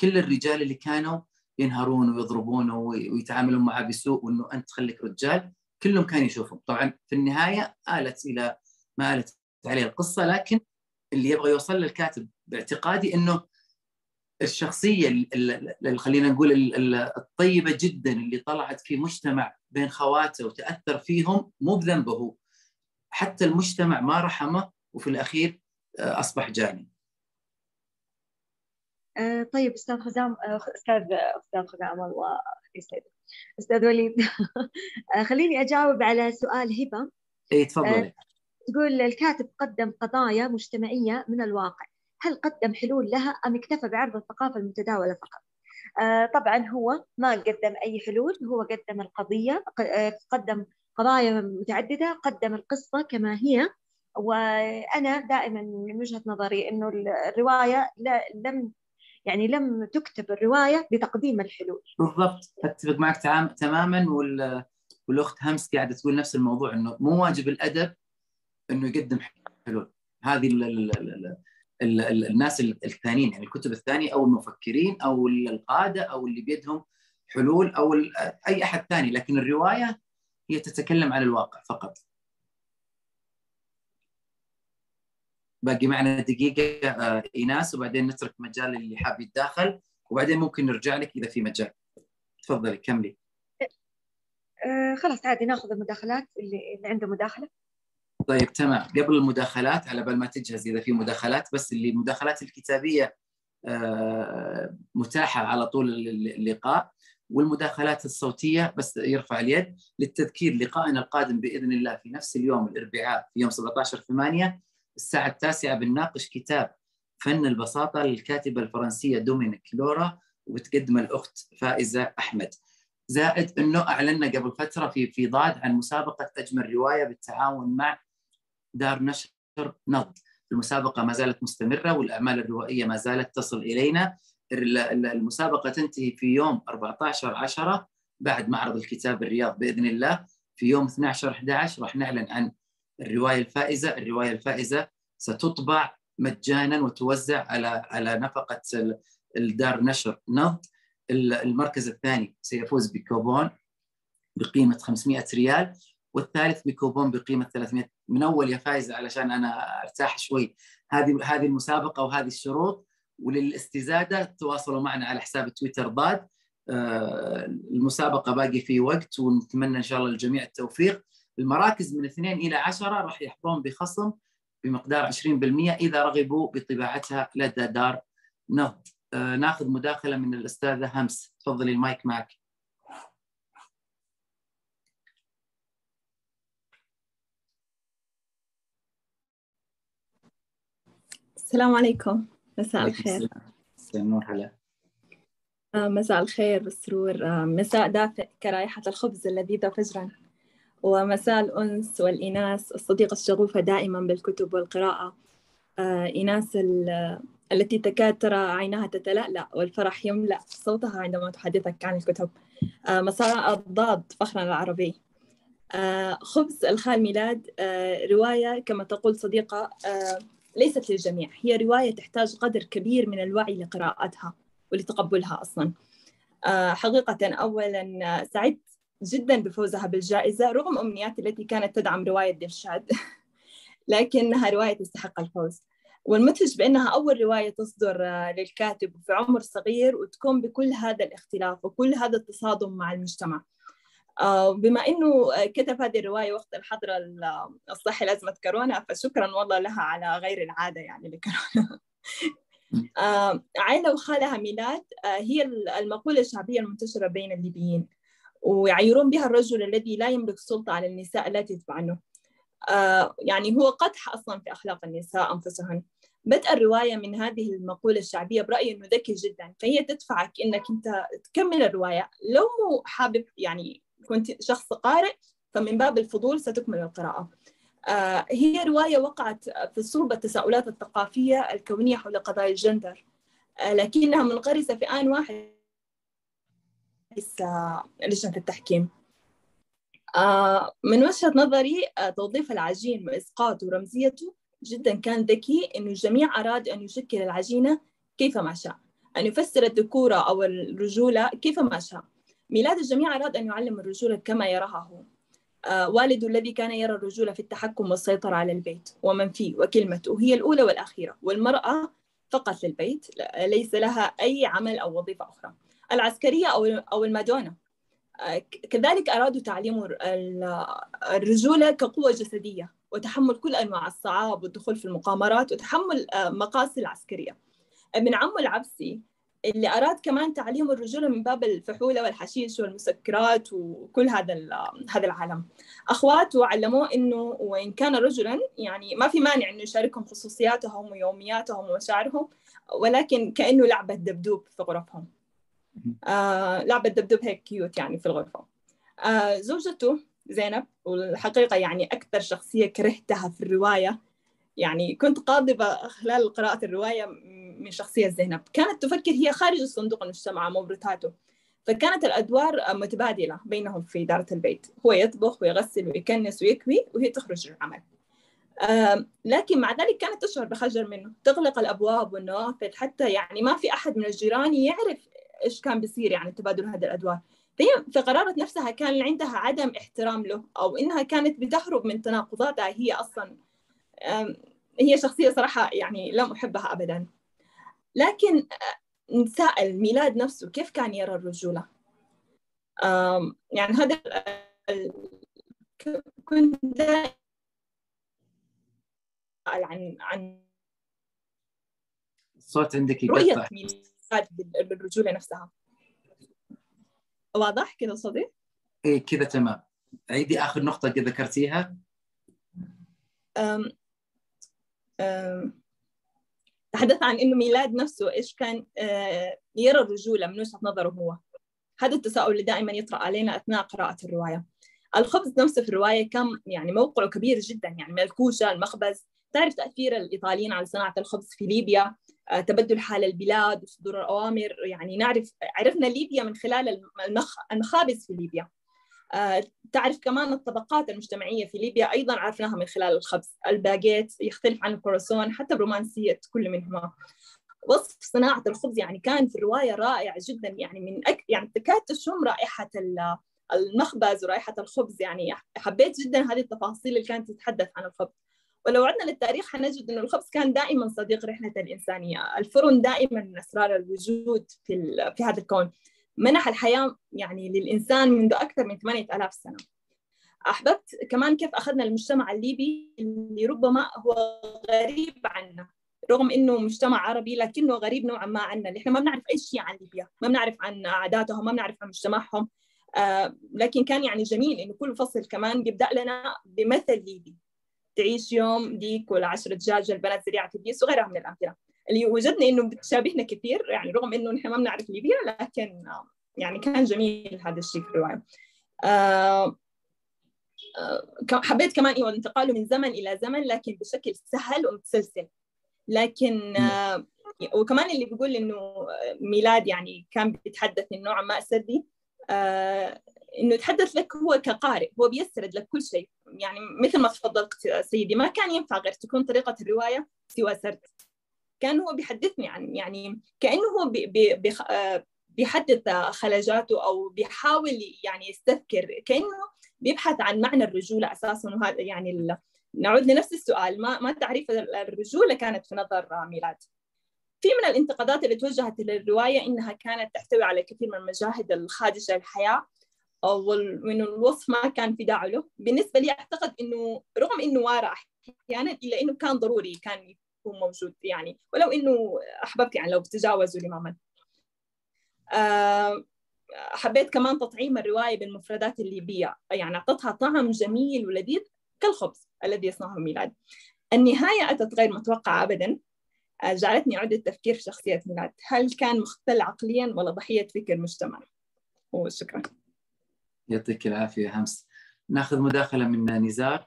[SPEAKER 2] كل الرجال اللي كانوا ينهرونه ويضربونه ويتعاملون معه بسوء وإنه أنت خليك رجال كلهم كان يشوفهم. طبعا في النهاية آلت إلى ما آلت عليه القصة لكن اللي يبغى يوصل للكاتب باعتقادي إنه الشخصية اللي خلينا نقول الطيبة جدا اللي طلعت في مجتمع بين خواته وتأثر فيهم مو بذنبه. حتى المجتمع ما رحمه وفي الأخير أصبح جاني.
[SPEAKER 3] أه طيب أستاذ خزام أستاذ أستاذ خزام الله يسعدك. أستاذ وليد (laughs) خليني أجاوب على سؤال هبة.
[SPEAKER 2] اي تفضلي.
[SPEAKER 3] تقول الكاتب قدم قضايا مجتمعية من الواقع. هل قدم حلول لها أم اكتفى بعرض الثقافة المتداولة فقط؟ آه طبعا هو ما قدم أي حلول هو قدم القضية قدم قضايا متعددة قدم القصة كما هي وأنا دائما من وجهة نظري إنه الرواية لا لم يعني لم تكتب الرواية لتقديم الحلول.
[SPEAKER 2] بالضبط. أتفق معك تماما وال... والأخت همس قاعدة تقول نفس الموضوع إنه مو واجب الأدب إنه يقدم حلول. هذه الناس الثانيين يعني الكتب الثانية أو المفكرين أو القادة أو اللي بيدهم حلول أو أي أحد ثاني لكن الرواية هي تتكلم عن الواقع فقط. باقي معنا دقيقة آه، إيناس وبعدين نترك مجال اللي حاب يتداخل وبعدين ممكن نرجع لك إذا في مجال. تفضلي كملي.
[SPEAKER 3] آه خلاص عادي ناخذ المداخلات اللي, اللي عنده مداخلة.
[SPEAKER 2] طيب تمام. قبل المداخلات على بال ما تجهز إذا في مداخلات بس اللي المداخلات الكتابية آه متاحة على طول اللقاء والمداخلات الصوتية بس يرفع اليد للتذكير لقائنا القادم بإذن الله في نفس اليوم الأربعاء في يوم 17 8 الساعة التاسعة بنناقش كتاب فن البساطة للكاتبة الفرنسية دومينيك لورا وبتقدم الأخت فائزة أحمد. زائد أنه أعلنا قبل فترة في في ضاد عن مسابقة أجمل رواية بالتعاون مع دار نشر نض المسابقة ما زالت مستمرة والأعمال الروائية ما زالت تصل إلينا. المسابقة تنتهي في يوم 14 10 بعد معرض الكتاب الرياض بإذن الله. في يوم 12 11 راح نعلن عن الرواية الفائزة، الرواية الفائزة ستطبع مجانا وتوزع على على نفقة الدار نشر نض المركز الثاني سيفوز بكوبون بقيمة 500 ريال والثالث بكوبون بقيمة 300 من أول يا فايزه علشان أنا أرتاح شوي. هذه هذه المسابقة وهذه الشروط وللاستزادة تواصلوا معنا على حساب تويتر ضاد آه، المسابقة باقي في وقت ونتمنى إن شاء الله للجميع التوفيق. المراكز من اثنين إلى عشرة راح يحظون بخصم بمقدار 20% إذا رغبوا بطباعتها لدى دار نهض. آه ناخذ مداخلة من الأستاذة همس. تفضلي المايك معك.
[SPEAKER 4] السلام عليكم. مساء الخير.
[SPEAKER 2] مساء النور هلا.
[SPEAKER 4] آه، مساء الخير والسرور آه، مساء دافئ كرائحة الخبز اللذيذة فجرا. ومساء الأنس والإناس. الصديقة الشغوفة دائما بالكتب والقراءة. آه، إناس التي تكاد ترى عينها تتلألأ والفرح يملأ صوتها عندما تحدثك عن الكتب. مساء الضاد فخرنا العربي. خبز الخال ميلاد. رواية كما تقول صديقة ليست للجميع. هي رواية تحتاج قدر كبير من الوعي لقراءتها ولتقبلها أصلا. حقيقة أولا سعدت جدا بفوزها بالجائزة رغم أمنياتي التي كانت تدعم رواية دلشاد (laughs) لكنها رواية تستحق الفوز. والمدهش بأنها أول رواية تصدر آه، للكاتب في عمر صغير وتكون بكل هذا الاختلاف وكل هذا التصادم مع المجتمع. آه، بما إنه كتب هذه الرواية وقت الحظر الصحي لازمه كورونا فشكرا والله لها على غير العادة يعني لكورونا (laughs) آه، عائلة وخالها ميلاد هي المقولة الشعبية المنتشرة بين الليبيين ويعيرون بها الرجل الذي لا يملك سلطة على النساء التي تتبعنه. آه يعني هو قدح أصلا في أخلاق النساء أنفسهن. بدأ الرواية من هذه المقولة الشعبية برأيي أنه ذكي جدا فهي تدفعك أنك أنت تكمل الرواية. لو مو حابب يعني كنت شخص قارئ فمن باب الفضول ستكمل القراءة. آه هي رواية وقعت في صلب التساؤلات الثقافية الكونية حول قضايا الجندر. آه لكنها منغرسة في آن واحد. رئيس لجنة التحكيم. آه، من وجهة نظري آه، توظيف العجين وإسقاطه ورمزيته جدا كان ذكي إنه الجميع أراد أن يشكل العجينة كيفما شاء أن يفسر الذكورة أو الرجولة كيفما شاء. ميلاد الجميع أراد أن يعلم الرجولة كما يراها هو. آه والده الذي كان يرى الرجولة في التحكم والسيطرة على البيت. ومن فيه وكلمته هي الأولى والأخيرة. والمرأة فقط للبيت. ليس لها أي عمل أو وظيفة أخرى. العسكرية أو المادونا آه، كذلك أرادوا تعليم الرجولة كقوة جسدية وتحمل كل أنواع الصعاب والدخول في المقامرات وتحمل آه، مقاصي العسكرية. ابن عمه العبسي اللي أراد كمان تعليم الرجولة من باب الفحولة والحشيش والمسكرات وكل هذا هذا العالم. أخواته علموه إنه وإن كان رجلا يعني ما في مانع إنه يشاركهم خصوصياتهم ويومياتهم ومشاعرهم ولكن كأنه لعبة دبدوب في غرفهم. آه لعبة دبدب هيك كيوت يعني في الغرفة. آه زوجته زينب والحقيقة يعني أكثر شخصية كرهتها في الرواية. يعني كنت قاضبة خلال قراءة الرواية من شخصية زينب. كانت تفكر هي خارج الصندوق المجتمع مبرتاته. فكانت الأدوار متبادلة بينهم في إدارة البيت. هو يطبخ ويغسل ويكنس ويكوي وهي تخرج للعمل. لكن مع ذلك كانت تشعر بخجل منه. تغلق الأبواب والنوافذ حتى يعني ما في أحد من الجيران يعرف إيش كان بيصير يعني تبادل هذه الأدوار. فهي في قرارة نفسها كان عندها عدم احترام له أو إنها كانت بتهرب من تناقضاتها. هي أصلا هي شخصية صراحة يعني لم أحبها أبدا. لكن نساء الميلاد نفسه كيف كان يرى الرجولة؟ يعني هذا كنت عن عن
[SPEAKER 2] الصوت عندك
[SPEAKER 4] رؤية ميلاد بالرجولة نفسها. واضح كذا صديق؟
[SPEAKER 2] إيه كذا تمام. عيدي آخر نقطة ذكرتيها؟
[SPEAKER 4] أم أم تحدث عن إنه ميلاد نفسه إيش كان آه، يرى الرجولة من وجهة نظره هو. هذا التساؤل اللي دائما يطرأ علينا أثناء قراءة الرواية. الخبز نفسه في الرواية كان يعني موقعه كبير جدا يعني ملكوشة المخبز. تعرف تأثير الإيطاليين على صناعة الخبز في ليبيا؟ آه، تبدل حال البلاد وصدور الأوامر. يعني نعرف عرفنا ليبيا من خلال المخ... المخابز في ليبيا. تعرف كمان الطبقات المجتمعية في ليبيا أيضا عرفناها من خلال الخبز. الباجيت يختلف عن الكروسون حتى برومانسية كل منهما. وصف صناعة الخبز يعني كان في الرواية رائع جدا. يعني من أك... يعني تكاد تشم رائحة المخبز ورائحة الخبز. يعني حبيت جدا هذه التفاصيل اللي كانت تتحدث عن الخبز. ولو عدنا للتاريخ حنجد أن الخبز كان دائما صديق رحلة الإنسانية. الفرن دائما من أسرار الوجود في, في هذا الكون. منح الحياة يعني للإنسان منذ أكثر من 8000 سنة. أحببت كمان كيف أخذنا المجتمع الليبي اللي ربما هو غريب عنا رغم إنه مجتمع عربي لكنه غريب نوعا ما عنا. اللي إحنا ما بنعرف أي شيء عن ليبيا ما بنعرف عن عاداتهم ما بنعرف عن مجتمعهم. آه لكن كان يعني جميل إنه كل فصل كمان بيبدأ لنا بمثل ليبي. تعيش يوم ديك ولا دجاج البنات زريعة الديس وغيرها من الأمثلة. اللي وجدنا إنه بتشابهنا كثير يعني رغم إنه نحن ما بنعرف ليبيا لكن يعني كان جميل هذا الشيء في الروايه آه آه حبيت كمان أيوه انتقاله من زمن إلى زمن لكن بشكل سهل ومتسلسل. لكن آه وكمان اللي بيقول إنه ميلاد يعني كان بيتحدث من نوع ما سردي. آه إنه يتحدث لك هو كقارئ هو بيسرد لك كل شيء. يعني مثل ما تفضلت سيدي ما كان ينفع غير تكون طريقة الرواية سوى سرد. كان هو بيحدثني عن يعني كأنه هو آه، بيحدث خلجاته أو بيحاول يعني يستذكر كأنه بيبحث عن معنى الرجولة أساسا. وهذا يعني نعود لنفس السؤال. ما ما تعريف الرجولة كانت في نظر ميلاد؟ في من الانتقادات اللي توجهت للرواية إنها كانت تحتوي على كثير من المشاهد الخادشه للحياة. وانه الوصف ما كان في داعي له. بالنسبة لي أعتقد إنه رغم إنه وارع أحيانا إلا إنه كان ضروري كان يكون موجود يعني. ولو إنه أحببت يعني لو بتجاوزوا لماما آه حبيت كمان تطعيم الرواية بالمفردات الليبية. يعني أعطتها طعم جميل ولذيذ كالخبز الذي يصنعه ميلاد. النهاية أتت غير متوقعة ابدا. آه، جعلتني اعيد التفكير في شخصية ميلاد. هل كان مختل عقليا ولا ضحية فكر مجتمع؟ وشكرا.
[SPEAKER 2] يعطيك العافية همس. ناخذ مداخلة من نزار.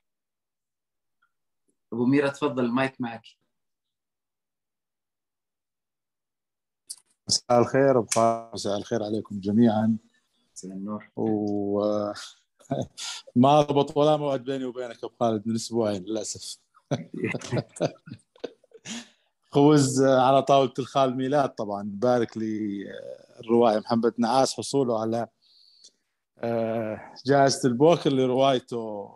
[SPEAKER 2] أبو ميرا تفضل المايك معك.
[SPEAKER 5] مساء الخير أبو مساء الخير عليكم جميعا.
[SPEAKER 2] مساء النور.
[SPEAKER 5] و (laughs) ما ضبط ولا موعد بيني وبينك أبو خالد من أسبوعين للأسف. (laughs) خوز على طاولة الخال ميلاد طبعا. بارك لي الروايه محمد نعاس حصوله على آه، جائزة البوكر لروايته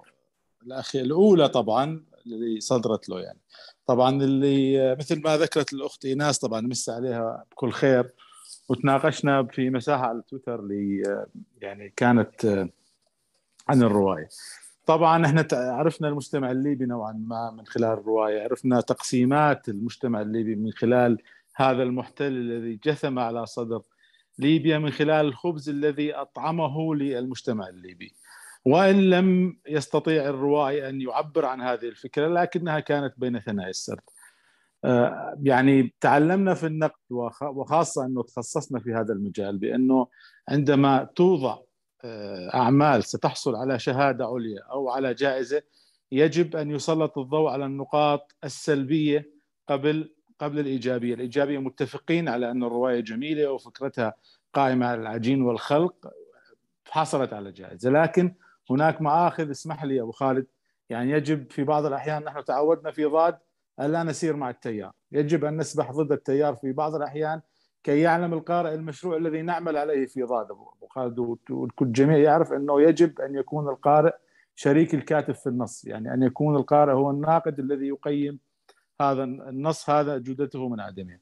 [SPEAKER 5] الاخيره الأولى طبعا اللي صدرت له يعني. طبعا اللي مثل ما ذكرت الأخت إيناس طبعا مسا عليها بكل خير. وتناقشنا في مساحة على تويتر اللي يعني كانت عن الرواية. طبعا إحنا عرفنا المجتمع الليبي نوعا ما من خلال الرواية. عرفنا تقسيمات المجتمع الليبي من خلال هذا المحتل الذي جثم على صدر ليبيا من خلال الخبز الذي أطعمه للمجتمع الليبي. وإن لم يستطيع الروائي أن يعبر عن هذه الفكرة لكنها كانت بين ثنايا السرد. آه، يعني تعلمنا في النقد وخاصة أنه تخصصنا في هذا المجال بأنه عندما توضع آه، أعمال ستحصل على شهادة عليا أو على جائزة يجب أن يسلط الضوء على النقاط السلبية قبل قبل الإيجابية، الإيجابية متفقين على أن الرواية جميلة وفكرتها قائمة على العجين والخلق حصلت على جائزة، لكن هناك مآخذ اسمح لي أبو خالد. يعني يجب في بعض الأحيان نحن تعودنا في ضاد الا نسير مع التيار، يجب أن نسبح ضد التيار في بعض الأحيان كي يعلم القارئ المشروع الذي نعمل عليه في ضاد. ابو خالد والجميع يعرف أنه يجب أن يكون القارئ شريك الكاتب في النص. يعني أن يكون القارئ هو الناقد الذي يقيم هذا النص هذا جودته من عدمه.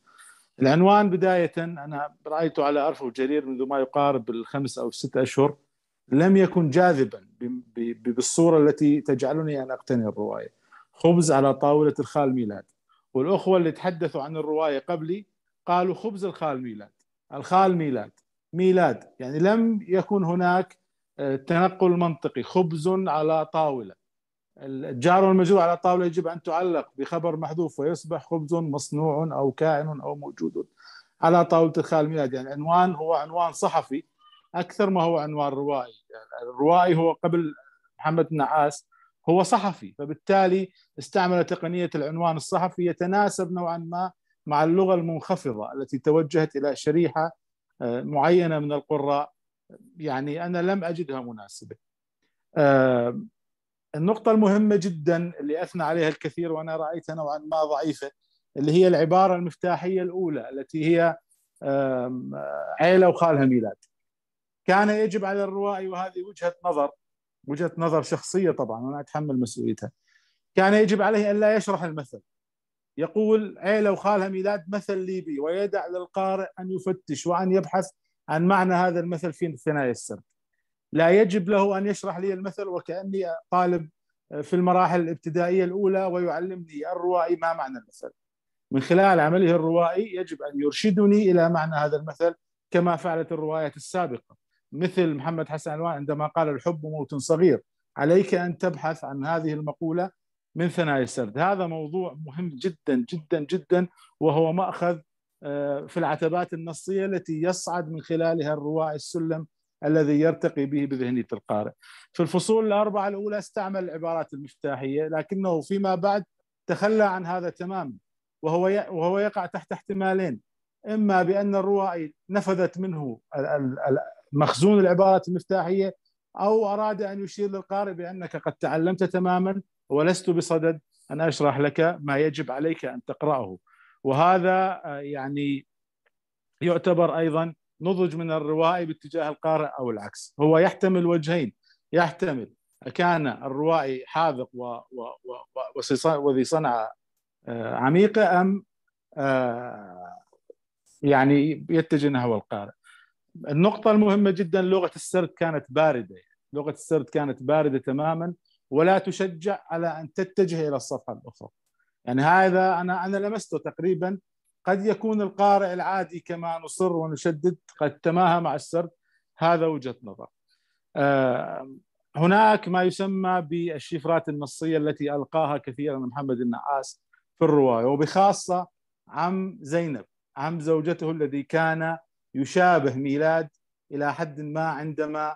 [SPEAKER 5] العنوان بداية أنا رأيته على أرفف جرير منذ ما يقارب الخمس أو الست أشهر. لم يكن جاذبا بالصورة التي تجعلني أن أقتني الرواية. خبز على طاولة الخال ميلاد. والأخوة اللي تحدثوا عن الرواية قبلي قالوا خبز الخال ميلاد. الخال ميلاد. ميلاد. يعني لم يكن هناك آه، تنقل منطقي. خبز على طاولة. الجار والمجرور على الطاولة يجب أن تعلق بخبر محذوف ويصبح خبز مصنوع أو كائن أو موجود على طاولة الخال ميلاد. يعني عنوان هو عنوان صحفي أكثر ما هو عنوان روائي. يعني الروائي هو قبل محمد النعاس هو صحفي فبالتالي استعمل تقنية العنوان الصحفي يتناسب نوعا ما مع اللغة المنخفضة التي توجهت إلى شريحة آه، معينة من القراء. يعني أنا لم أجدها مناسبة. آه، النقطة المهمة جدا اللي أثنى عليها الكثير وأنا رأيتها نوعا ما ضعيفة اللي هي العبارة المفتاحية الأولى التي هي عيلة وخالها ميلاد. كان يجب على الروائي وهذه وجهة نظر وجهة نظر شخصية طبعا وأنا أتحمل مسؤوليتها. كان يجب عليه أن لا يشرح المثل. يقول عيلة وخالها ميلاد مثل ليبي ويدع للقارئ أن يفتش وأن يبحث عن معنى هذا المثل في ثنايا السرد لا يجب له أن يشرح لي المثل وكأني طالب في المراحل الابتدائية الأولى ويعلمني الروائي ما معنى المثل. من خلال عمله الروائي يجب أن يرشدني إلى معنى هذا المثل كما فعلت الروايات السابقة. مثل محمد حسن ألوان عندما قال الحب موت صغير. عليك أن تبحث عن هذه المقولة من ثنايا السرد. هذا موضوع مهم جدا جدا جدا وهو مأخذ آه، في العتبات النصية التي يصعد من خلالها الروائي السلم الذي يرتقي به بذهنية القارئ. في الفصول الأربعة الأولى استعمل العبارات المفتاحية لكنه فيما بعد تخلى عن هذا تماما وهو وهو يقع تحت احتمالين. إما بأن الروائي نفذت منه مخزون العبارات المفتاحية أو أراد أن يشير للقارئ بأنك قد تعلمت تماما ولست بصدد أن أشرح لك ما يجب عليك أن تقرأه. وهذا آه، يعني يعتبر أيضا نضج من الروائي باتجاه القارئ أو العكس. هو يحتمل وجهين. يحتمل كان الروائي حاذق. و... و... وذي صنعه آه، عميقة أم آه، يعني يتجه نحو القارئ. النقطة المهمة جدا لغة السرد كانت باردة. لغة السرد كانت باردة تماما ولا تشجع على أن تتجه إلى الصفحة الأخرى. يعني هذا أنا أنا لمسته تقريبا. قد يكون القارئ العادي كما نصر ونشدد قد تماهى مع السرد. هذا وجهة نظر. آه، هناك ما يسمى بالشفرات النصية التي ألقاها كثيرا محمد النعاس في الرواية وبخاصة عم زينب عم زوجته الذي كان يشابه ميلاد إلى حد ما عندما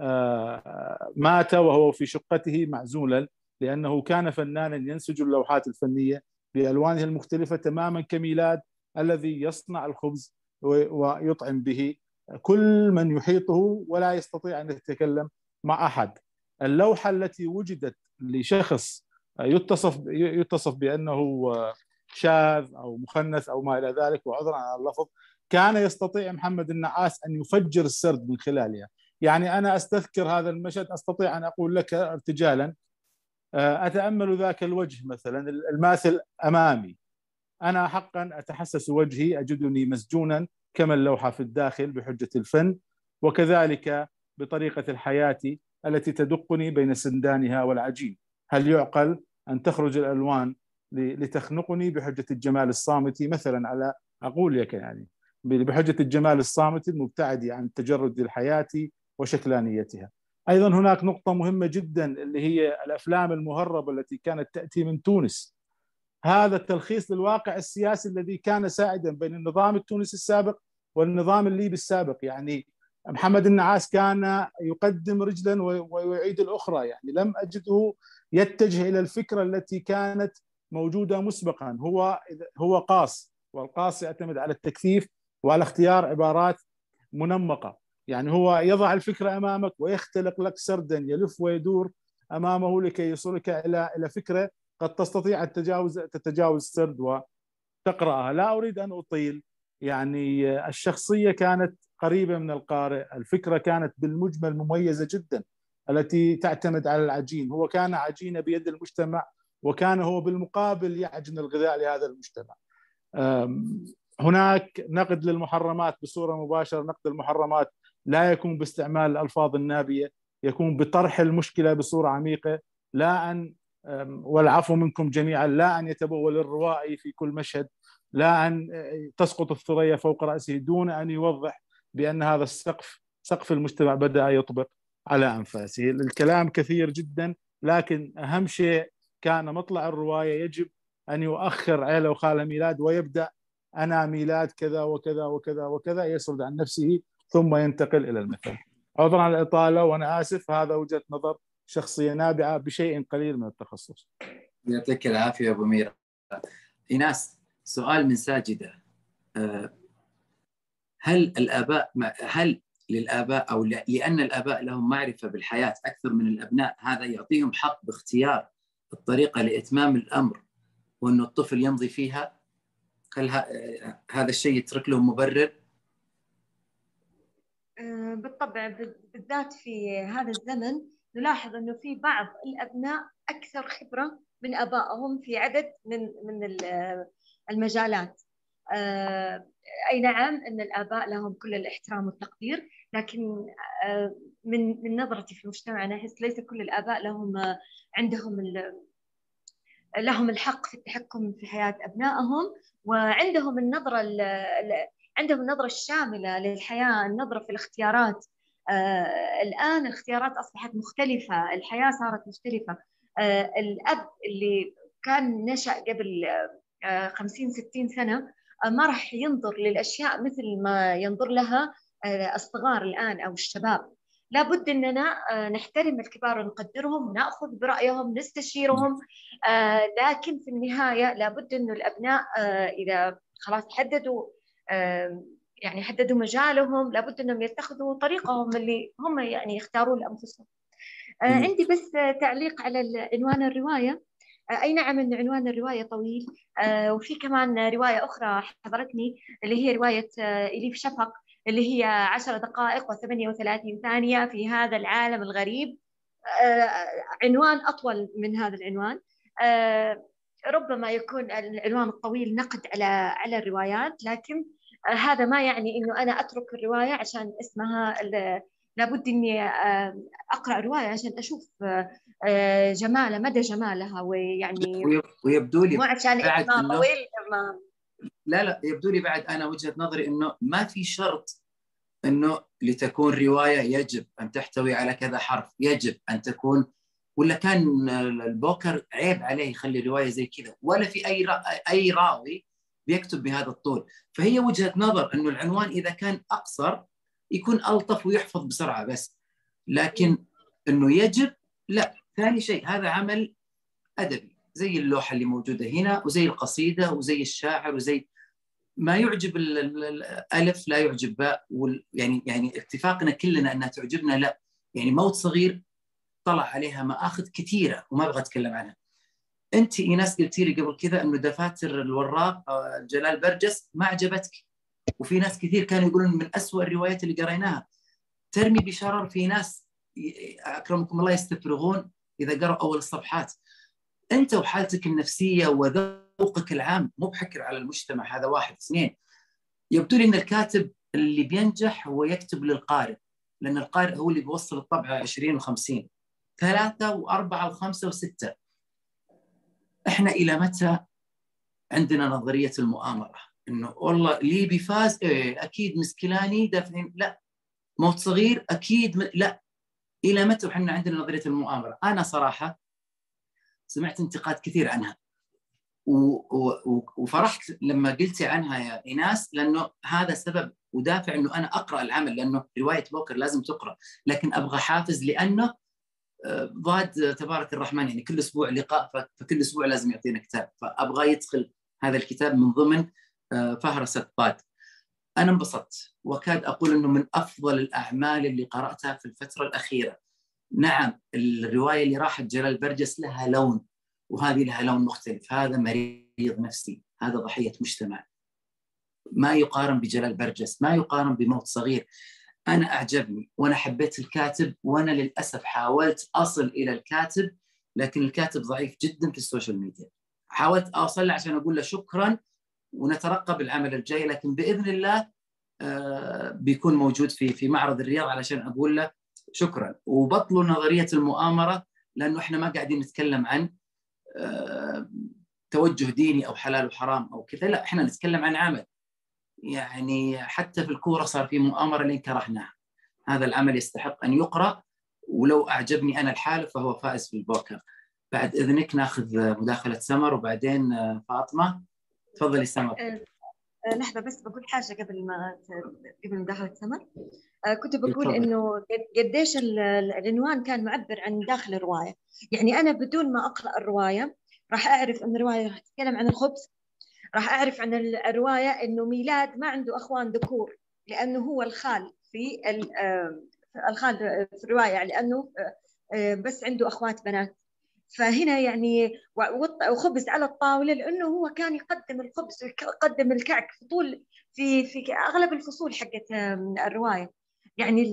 [SPEAKER 5] آه، مات وهو في شقته معزولا لأنه كان فنانا ينسج اللوحات الفنية بألوانه المختلفة تماما كميلاد الذي يصنع الخبز ويطعم به كل من يحيطه ولا يستطيع أن يتكلم مع أحد. اللوحة التي وجدت لشخص يتصف يتصف بأنه شاذ أو مخنث أو ما إلى ذلك وعذرا على اللفظ كان يستطيع محمد النعاس أن يفجر السرد من خلالها. يعني أنا أستذكر هذا المشهد أستطيع أن أقول لك ارتجالا. آه، أتأمل ذاك الوجه مثلا الماثل أمامي. أنا حقا أتحسس وجهي أجدني مسجونا كما اللوحة في الداخل بحجة الفن وكذلك بطريقة الحياة التي تدقني بين سندانها والعجين. هل يعقل أن تخرج الألوان لتخنقني بحجة الجمال الصامت؟ مثلا على أقول لك يعني. بحجة الجمال الصامت المبتعد عن تجرد الحياة وشكلانيتها. أيضا هناك نقطة مهمة جدا اللي هي الأفلام المهربة التي كانت تأتي من تونس. هذا التلخيص للواقع السياسي الذي كان سائدا بين النظام التونسي السابق والنظام الليبي السابق. يعني محمد النعاس كان يقدم رجلا ويعيد الأخرى. يعني لم أجده يتجه إلى الفكرة التي كانت موجودة مسبقا. هو هو قاص والقاص يعتمد على التكثيف وعلى اختيار عبارات منمقة. يعني هو يضع الفكرة أمامك ويختلق لك سردا يلف ويدور أمامه لكي يوصلك إلى إلى فكرة قد تستطيع التجاوز تتجاوز السرد وتقرأها. لا أريد أن أطيل. يعني الشخصية كانت قريبة من القارئ، الفكرة كانت بالمجمل مميزة جدا التي تعتمد على العجين، هو كان عجينه بيد المجتمع وكان هو بالمقابل يعجن الغذاء لهذا المجتمع. هناك نقد للمحرمات بصورة مباشرة، نقد المحرمات لا يكون باستعمال الألفاظ النابية، يكون بطرح المشكلة بصورة عميقة، لا أن والعفو منكم جميعا لا أن يتبول الروائي في كل مشهد لا أن تسقط الثريا فوق رأسه دون أن يوضح بأن هذا السقف سقف المجتمع بدأ يطبق على أنفاسه. الكلام كثير جدا لكن أهم شيء كان مطلع الرواية يجب أن يؤخر عيله وخاله ميلاد ويبدأ أنا ميلاد كذا وكذا وكذا وكذا يسرد عن نفسه ثم ينتقل إلى المثل عذرا على الإطالة وأنا آسف هذا وجهة نظر شخصية نابعة بشيء قليل من التخصص.
[SPEAKER 2] يعطيك العافية أبو ميرا. إيناس سؤال من ساجدة آه، هل الآباء هل للآباء أو لأن الآباء لهم معرفة بالحياة أكثر من الأبناء هذا يعطيهم حق باختيار الطريقة لإتمام الأمر وانه الطفل يمضي فيها هل هذا الشيء يترك لهم مبرر؟
[SPEAKER 3] آه، بالطبع بالذات في هذا الزمن نلاحظ إنه في بعض الأبناء أكثر خبرة من آبائهم في عدد من من المجالات آه، أي نعم إن الآباء لهم كل الاحترام والتقدير لكن آه، من من نظرتي في مجتمعنا احس ليس كل الآباء لهم عندهم لهم الحق في التحكم في حياة أبنائهم وعندهم النظرة عندهم النظرة الشاملة للحياة النظرة في الاختيارات. آه الآن الاختيارات أصبحت مختلفة الحياة صارت مختلفة. آه الأب اللي كان نشأ قبل آه 50 60 سنة ما راح ينظر للأشياء مثل ما ينظر لها الصغار الآن أو الشباب. لابد إننا آه، نحترم الكبار ونقدرهم ناخذ برأيهم نستشيرهم آه، لكن في النهاية لابد إنه الأبناء آه، إذا خلاص حددوا يعني حددوا مجالهم لابد إنهم يتخذوا طريقهم اللي هم يعني يختارون لأنفسهم. عندي بس تعليق على عنوان الرواية. أي نعم إن عنوان الرواية طويل؟ وفي كمان رواية أخرى حضرتني اللي هي رواية إليف شفق. اللي هي عشر دقائق و38 ثانية في هذا العالم الغريب. آه عنوان أطول من هذا العنوان. آه ربما يكون العنوان الطويل نقد على على الروايات لكن هذا ما يعني إنه أنا أترك الرواية عشان اسمها لابد إني آه، أقرأ رواية عشان أشوف جمالها مدى جمالها ويعني
[SPEAKER 2] ويبدو لي
[SPEAKER 3] مو عشان طويل
[SPEAKER 2] لا لا يبدو لي بعد أنا وجهة نظري إنه ما في شرط إنه لتكون رواية يجب أن تحتوي على كذا حرف. يجب أن تكون ولا كان البوكر عيب عليه يخلي رواية زي كذا ولا في أي أي راوي بيكتب بهذا الطول. فهي وجهة نظر إنه العنوان إذا كان أقصر يكون ألطف ويحفظ بسرعة بس. لكن إنه يجب لا ثاني شيء هذا عمل أدبي. زي اللوحة اللي موجودة هنا وزي القصيدة وزي الشاعر وزي ما يعجب الألف لا يعجب باء يعني يعني اتفاقنا كلنا أنها تعجبنا لا. يعني موت صغير طلع عليها مآخذ كثيرة وما أبغى أتكلم عنها. أنت إيناس قلتي لي قبل كذا إنه دفاتر الوراق جلال برجس ما عجبتك. وفي ناس كثير كانوا يقولون من أسوأ الروايات اللي قريناها. ترمي بشرر في ناس أكرمكم الله يستفرغون إذا قرأوا أول الصفحات. أنت وحالتك النفسية وذوقك العام مو بحكر على المجتمع هذا واحد اثنين. يبدو لي إن الكاتب اللي بينجح هو يكتب للقارئ لأن القارئ هو اللي بيوصل الطبعه 20 و50 ثلاثة وأربعة وخمسة وستة. إحنا إلى متى عندنا نظرية المؤامرة؟ إنه والله ليبي فاز إيه أكيد مسكلاني دافعين لا. موت صغير أكيد م... لا. إلى متى وحنا عندنا نظرية المؤامرة؟ أنا صراحة سمعت انتقاد كثير عنها. وفرحت لما قلتي عنها يا إيناس لأنه هذا سبب ودافع إنه أنا أقرأ العمل لأنه رواية بوكر لازم تقرأ. لكن أبغى حافز لأنه ضاد تبارك الرحمن يعني كل أسبوع لقاء فكل أسبوع لازم يعطينا كتاب. فأبغى يدخل هذا الكتاب من ضمن آه، فهرسه ضاد أنا انبسطت وكاد أقول إنه من أفضل الأعمال اللي قرأتها في الفترة الأخيرة. نعم الرواية اللي راحت جلال برجس لها لون وهذه لها لون مختلف. هذا مريض نفسي هذا ضحية مجتمع. ما يقارن بجلال برجس ما يقارن بموت صغير. أنا أعجبني وأنا حبيت الكاتب وأنا للأسف حاولت أصل إلى الكاتب لكن الكاتب ضعيف جدا في ال social media. حاولت أوصل له عشان أقول له شكرا ونترقب العمل الجاي لكن بإذن الله آه، بيكون موجود في في معرض الرياض علشان أقول له شكرا. وبطلوا نظرية المؤامرة لأنه إحنا ما قاعدين نتكلم عن آه، توجه ديني أو حلال وحرام أو كذا لا إحنا نتكلم عن عمل. يعني حتى في الكورة صار في مؤامرة لين كرهناها هذا العمل يستحق أن يقرأ. ولو أعجبني أنا الحال فهو فائز في البوكر. بعد إذنك ناخذ مداخلة سمر وبعدين آه، فاطمة. تفضلي سمر.
[SPEAKER 3] آه، لحظة بس بقول حاجة قبل ما قبل مداخلة سمر. كنت بقول إنه قديش العنوان كان معبر عن داخل الرواية. يعني أنا بدون ما أقرأ الرواية راح أعرف أن الرواية راح تتكلم عن الخبز راح أعرف عن الرواية إنه ميلاد ما عنده أخوان ذكور لأنه هو الخال في الخال في الرواية لأنه آه، بس عنده أخوات بنات. فهنا يعني وخبز على الطاولة لأنه هو كان يقدم الخبز ويقدم الكعك في طول في في أغلب الفصول حقت الرواية. يعني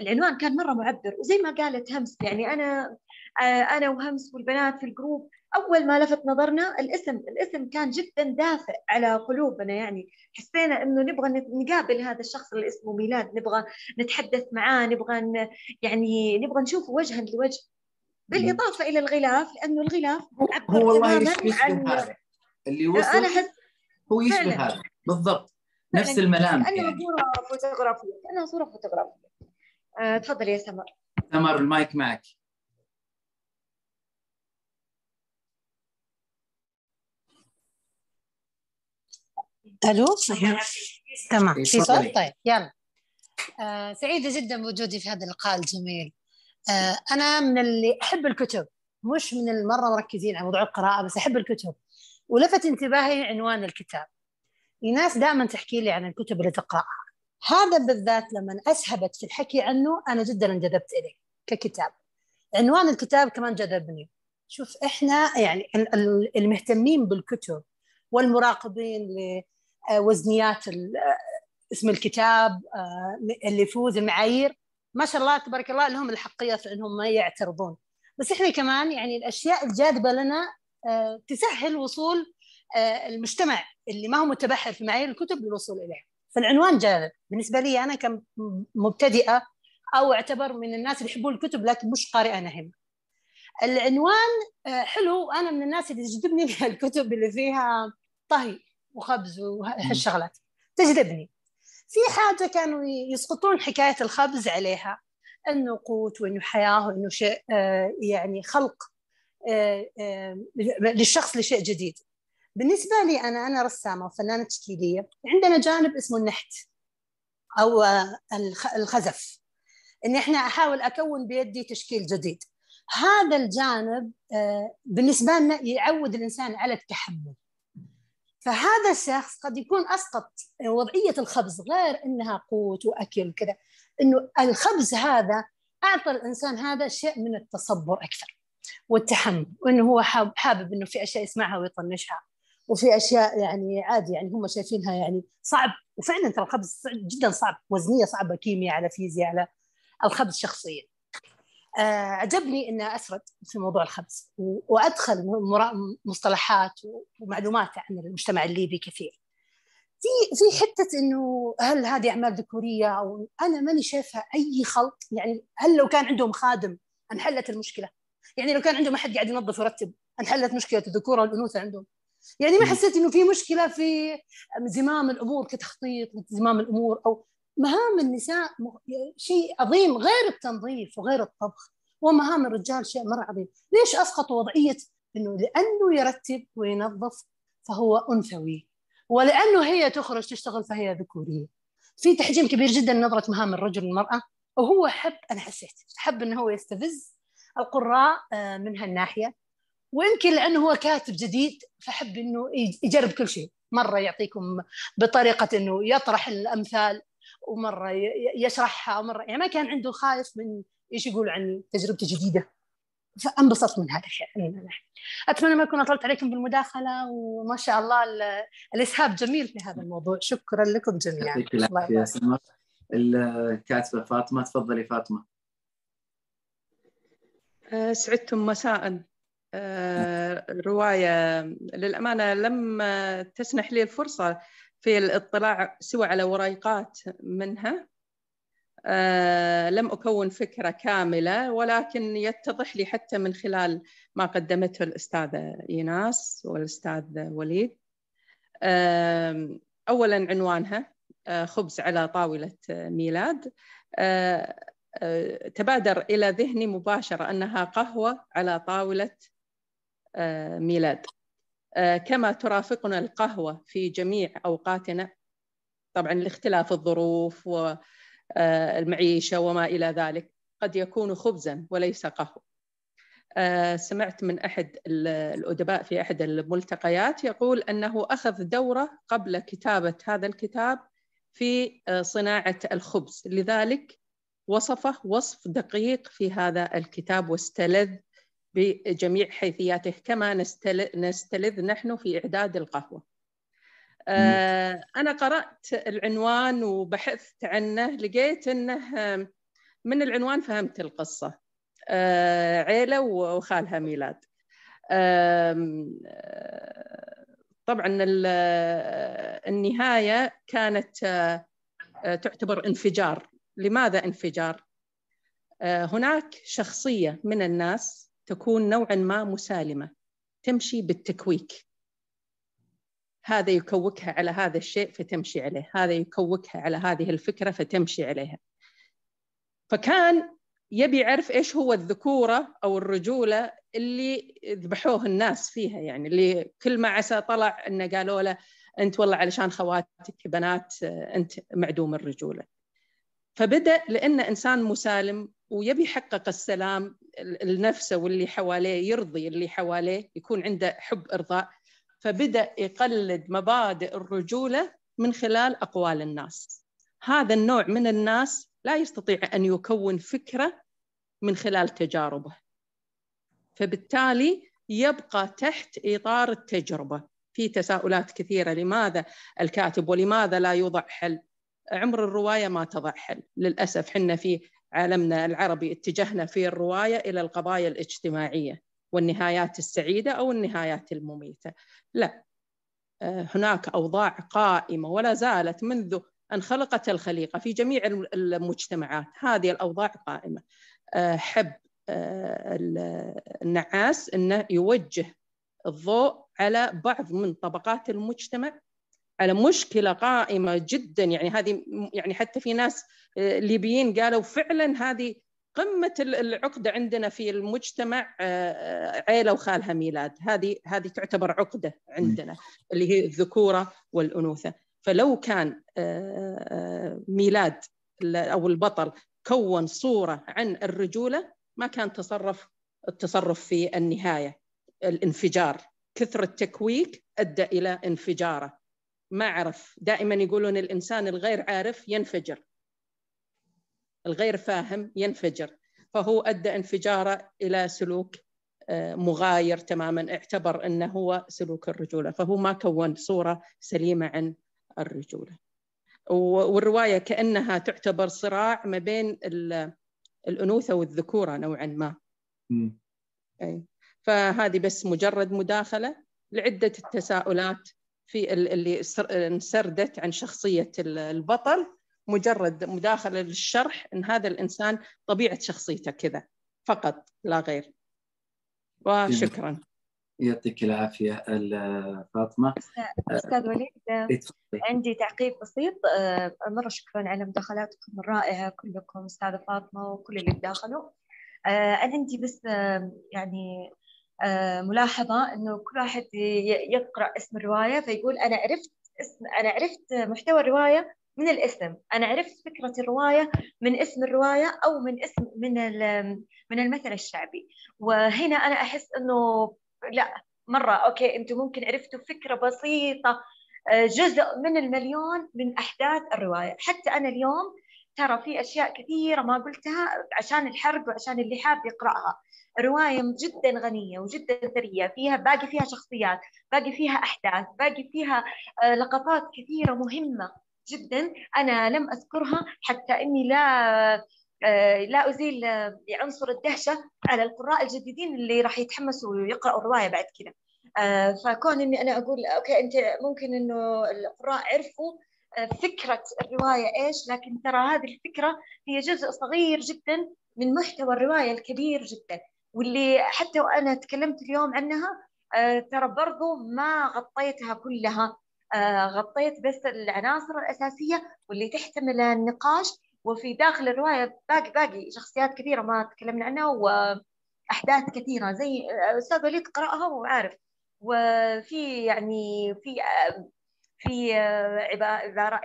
[SPEAKER 3] العنوان كان مرة معبر وزي ما قالت همس يعني أنا آه، أنا وهمس والبنات في الجروب أول ما لفت نظرنا الاسم الاسم كان جدا دافئ على قلوبنا يعني حسينا إنه نبغى نقابل هذا الشخص اللي اسمه ميلاد نبغى نتحدث معاه نبغى يعني نبغى نشوفه وجها لوجه. بالإضافة إلى الغلاف لأنه الغلاف
[SPEAKER 2] هو والله يشبه عن... هذا. اللي وصل
[SPEAKER 3] حس
[SPEAKER 2] هو يشبه هذا. بالضبط. نفس الملامح
[SPEAKER 3] كانها يعني. صورة فوتوغرافية كانها صورة فوتوغرافية. آه، تفضل يا سمر.
[SPEAKER 2] سمر المايك معك.
[SPEAKER 6] ألو؟ تمام. في صوت؟ طيب يلا. آه سعيدة جدا بوجودي في هذا اللقاء الجميل. آه، أنا من اللي أحب الكتب مش من المرة مركزين على موضوع القراءة بس أحب الكتب. ولفت انتباهي عنوان الكتاب. الناس دائما تحكي لي عن الكتب اللي تقراها. هذا بالذات لما أسهبت في الحكي عنه أنا جدا انجذبت إليه ككتاب. عنوان الكتاب كمان جذبني. شوف إحنا يعني المهتمين بالكتب والمراقبين لوزنيات اسم الكتاب آه، اللي يفوز المعايير. ما شاء الله تبارك الله لهم الحقية في إنهم ما يعترضون. بس إحنا كمان يعني الأشياء الجاذبة لنا آه، تسهل وصول آه، المجتمع اللي ما هو متبحر في معايير الكتب للوصول اليها فالعنوان جاذب. بالنسبة لي أنا كمبتدئة أو أعتبر من الناس اللي يحبون الكتب لكن مش قارئة نهم العنوان آه، حلو. أنا من الناس اللي تجذبني (laughs) الكتب اللي فيها طهي وخبز وهالشغلات. تجذبني. في حاجة كانوا يسقطون حكاية الخبز عليها إنه قوت وإنه حياة وإنه شيء آه، يعني خلق آه، آه، للشخص لشيء جديد. بالنسبة لي أنا أنا رسامة وفنانة تشكيلية عندنا جانب اسمه النحت أو الخزف اني إحنا أحاول أكون بيدي تشكيل جديد. هذا الجانب بالنسبة لنا يعود الإنسان على التحمل. فهذا الشخص قد يكون أسقط وضعية الخبز غير إنها قوت وأكل وكذا. إنه الخبز هذا أعطى الإنسان هذا شيء من التصبر أكثر والتحمل وإنه هو حابب إنه في أشياء يسمعها ويطنشها. وفي أشياء يعني عادي يعني هم شايفينها يعني صعب. وفعلا ترى الخبز جدا صعب. وزنية صعبة كيمياء على فيزياء على الخبز شخصيا. آه، عجبني اني اسرد في موضوع الخبز. وأدخل مصطلحات ومعلومات عن المجتمع الليبي كثير. في في حتة إنه هل هذه أعمال ذكورية أو أنا ماني شايفه أي خلط. يعني هل لو كان عندهم خادم انحلت المشكلة؟ يعني لو كان عندهم أحد قاعد ينظف ويرتب انحلت مشكلة الذكورة والأنوثة عندهم؟ يعني ما حسيت إنه في مشكلة في زمام الأمور كتخطيط زمام الأمور أو مهام النساء شيء عظيم غير التنظيف وغير الطبخ ومهام الرجال شيء مرة عظيم. ليش اسقطوا وضعية؟ إنه لأنه يرتب وينظف فهو أنثوي ولأنه هي تخرج تشتغل فهي ذكورية. في تحجيم كبير جدا نظرة مهام الرجل للمراه وهو حب أنا حسيت حب إنه هو يستفز القراء آه، من هالناحيه ويمكن لأنه هو كاتب جديد فحب إنه يجرب كل شيء. مرة يعطيكم بطريقة إنه يطرح الأمثال ومرة يشرحها ومرة يعني ما كان عنده خايف من إيش يقول عن تجربته جديده فانبسطت من هذا الشيء. أتمنى ما أكون أطلت عليكم بالمداخلة وما شاء الله الإسهاب جميل في هذا الموضوع. شكرا لكم جميعا.
[SPEAKER 2] يعطيك العافية سمر الكاتبة فاطمة تفضلي فاطمة.
[SPEAKER 7] آه، سعدتم مساء. آه، رواية. للأمانة لم تسنح لي الفرصة في الاطلاع سوى على وريقات منها. آه، لم أكون فكرة كاملة ولكن يتضح لي حتى من خلال ما قدمته الأستاذة إيناس والأستاذ وليد. أولا عنوانها آه، خبز على طاولة ميلاد. آه، تبادر إلى ذهني مباشرة أنها قهوة على طاولة ميلاد. كما ترافقنا القهوة في جميع أوقاتنا طبعا لاختلاف الظروف و آه، وما إلى ذلك قد يكون خبزا وليس قهوة. آه، سمعت من أحد الأدباء في أحد الملتقيات يقول أنه أخذ دورة قبل كتابة هذا الكتاب في آه، صناعة الخبز. لذلك وصفه وصف دقيق في هذا الكتاب واستلذ بجميع حيثياته كما نستلذ نحن في إعداد القهوة. آه، أنا قرأت العنوان وبحثت عنه لقيت أنه من العنوان فهمت القصة. آه، عيلة وخالها ميلاد. آه، طبعا النهاية كانت تعتبر انفجار. لماذا انفجار؟ هناك شخصية من الناس تكون نوعا ما مسالمة تمشي بالتكويك هذا يكوكها على هذا الشيء فتمشي عليه هذا يكوكها على هذه الفكرة فتمشي عليها فكان يبي يعرف إيش هو الذكورة أو الرجولة اللي ذبحوه الناس فيها يعني اللي كل ما عسى طلع إنه قالوا له أنت والله علشان خواتك بنات أنت معدوم الرجولة. فبدأ لأنه إنسان مسالم ويبي يحقق السلام لنفسه واللي حواليه يرضي اللي حواليه يكون عنده حب إرضاء. فبدأ يقلد مبادئ الرجولة من خلال أقوال الناس. هذا النوع من الناس لا يستطيع أن يكون فكرة من خلال تجاربه. فبالتالي يبقى تحت إطار التجربة. في تساؤلات كثيرة لماذا الكاتب ولماذا لا يوضع حل؟ عمر الرواية ما تضع حل. للأسف حنا في عالمنا العربي اتجهنا في الرواية إلى القضايا الاجتماعية والنهايات السعيدة أو النهايات المميتة. لا آه، هناك أوضاع قائمة ولا زالت منذ أن خلقت الخليقة في جميع المجتمعات. هذه الأوضاع قائمة. آه، حب آه، النعاس أنه يوجه الضوء على بعض من طبقات المجتمع على مشكلة قائمة جدا. يعني هذه يعني حتى في ناس ليبيين قالوا فعلا هذه قمة العقدة عندنا في المجتمع آه، آه، عيلة وخالها ميلاد. هذه هذه تعتبر عقدة عندنا اللي هي الذكورة والأنوثة. فلو كان آه، ميلاد أو البطل كون صورة عن الرجولة ما كان تصرف التصرف في النهاية. الانفجار. كثر التكويك أدى إلى انفجاره. ما عرف دائما يقولون الإنسان الغير عارف ينفجر. الغير فاهم ينفجر. فهو أدى انفجاره إلى سلوك آه، مغاير تماما. اعتبر أنه هو سلوك الرجولة. فهو ما كون صورة سليمة عن الرجولة. والرواية كأنها تعتبر صراع ما بين الأنوثة والذكورة نوعا ما. أي. فهذه بس مجرد مداخلة لعدة التساؤلات في اللي انسردت عن شخصية البطل مجرد مداخلة للشرح أن هذا الإنسان طبيعة شخصيته كذا فقط لا غير. وشكرا.
[SPEAKER 2] يعطيك العافية فاطمة.
[SPEAKER 3] أستاذ وليد إيه، عندي تعقيب بسيط. آه، مرة شكرا على مداخلاتكم الرائعة كلكم أستاذة فاطمة وكل اللي تداخلوا. آه، أنا عندي بس آه، يعني ملاحظة إنه كل واحد يقرأ اسم الرواية فيقول أنا عرفت اسم أنا عرفت محتوى الرواية من الاسم أنا عرفت فكرة الرواية من اسم الرواية أو من اسم من من المثل الشعبي. وهنا أنا أحس إنه لا مرة أوكي أنتم ممكن عرفتوا فكرة بسيطة آه، جزء من المليون من أحداث الرواية. حتى أنا اليوم ترى في أشياء كثيرة ما قلتها عشان الحرق وعشان اللي حاب يقرأها. رواية جدا غنية وجدا ثرية فيها باقي فيها شخصيات باقي فيها أحداث باقي فيها آه، لقطات كثيرة مهمة جدا أنا لم أذكرها حتى إني لا آه، لا أزيل آه، عنصر الدهشة على القراء الجديدين اللي راح يتحمسوا ويقرأوا الرواية بعد كذا. فكون إني أنا أقول أوكي أنت ممكن إنه القراء عرفوا فكرة الرواية إيش لكن ترى هذه الفكرة هي جزء صغير جدا من محتوى الرواية الكبير جدا. واللي حتى وأنا تكلمت اليوم عنها آه، ترى برضو ما غطيتها كلها. آه، غطيت بس العناصر الأساسية واللي تحتمل النقاش. وفي داخل الرواية باقي باقي شخصيات كثيرة ما تكلمنا عنها وأحداث كثيرة. زي آه، أستاذ وليد قرأها وعارف وفي يعني في في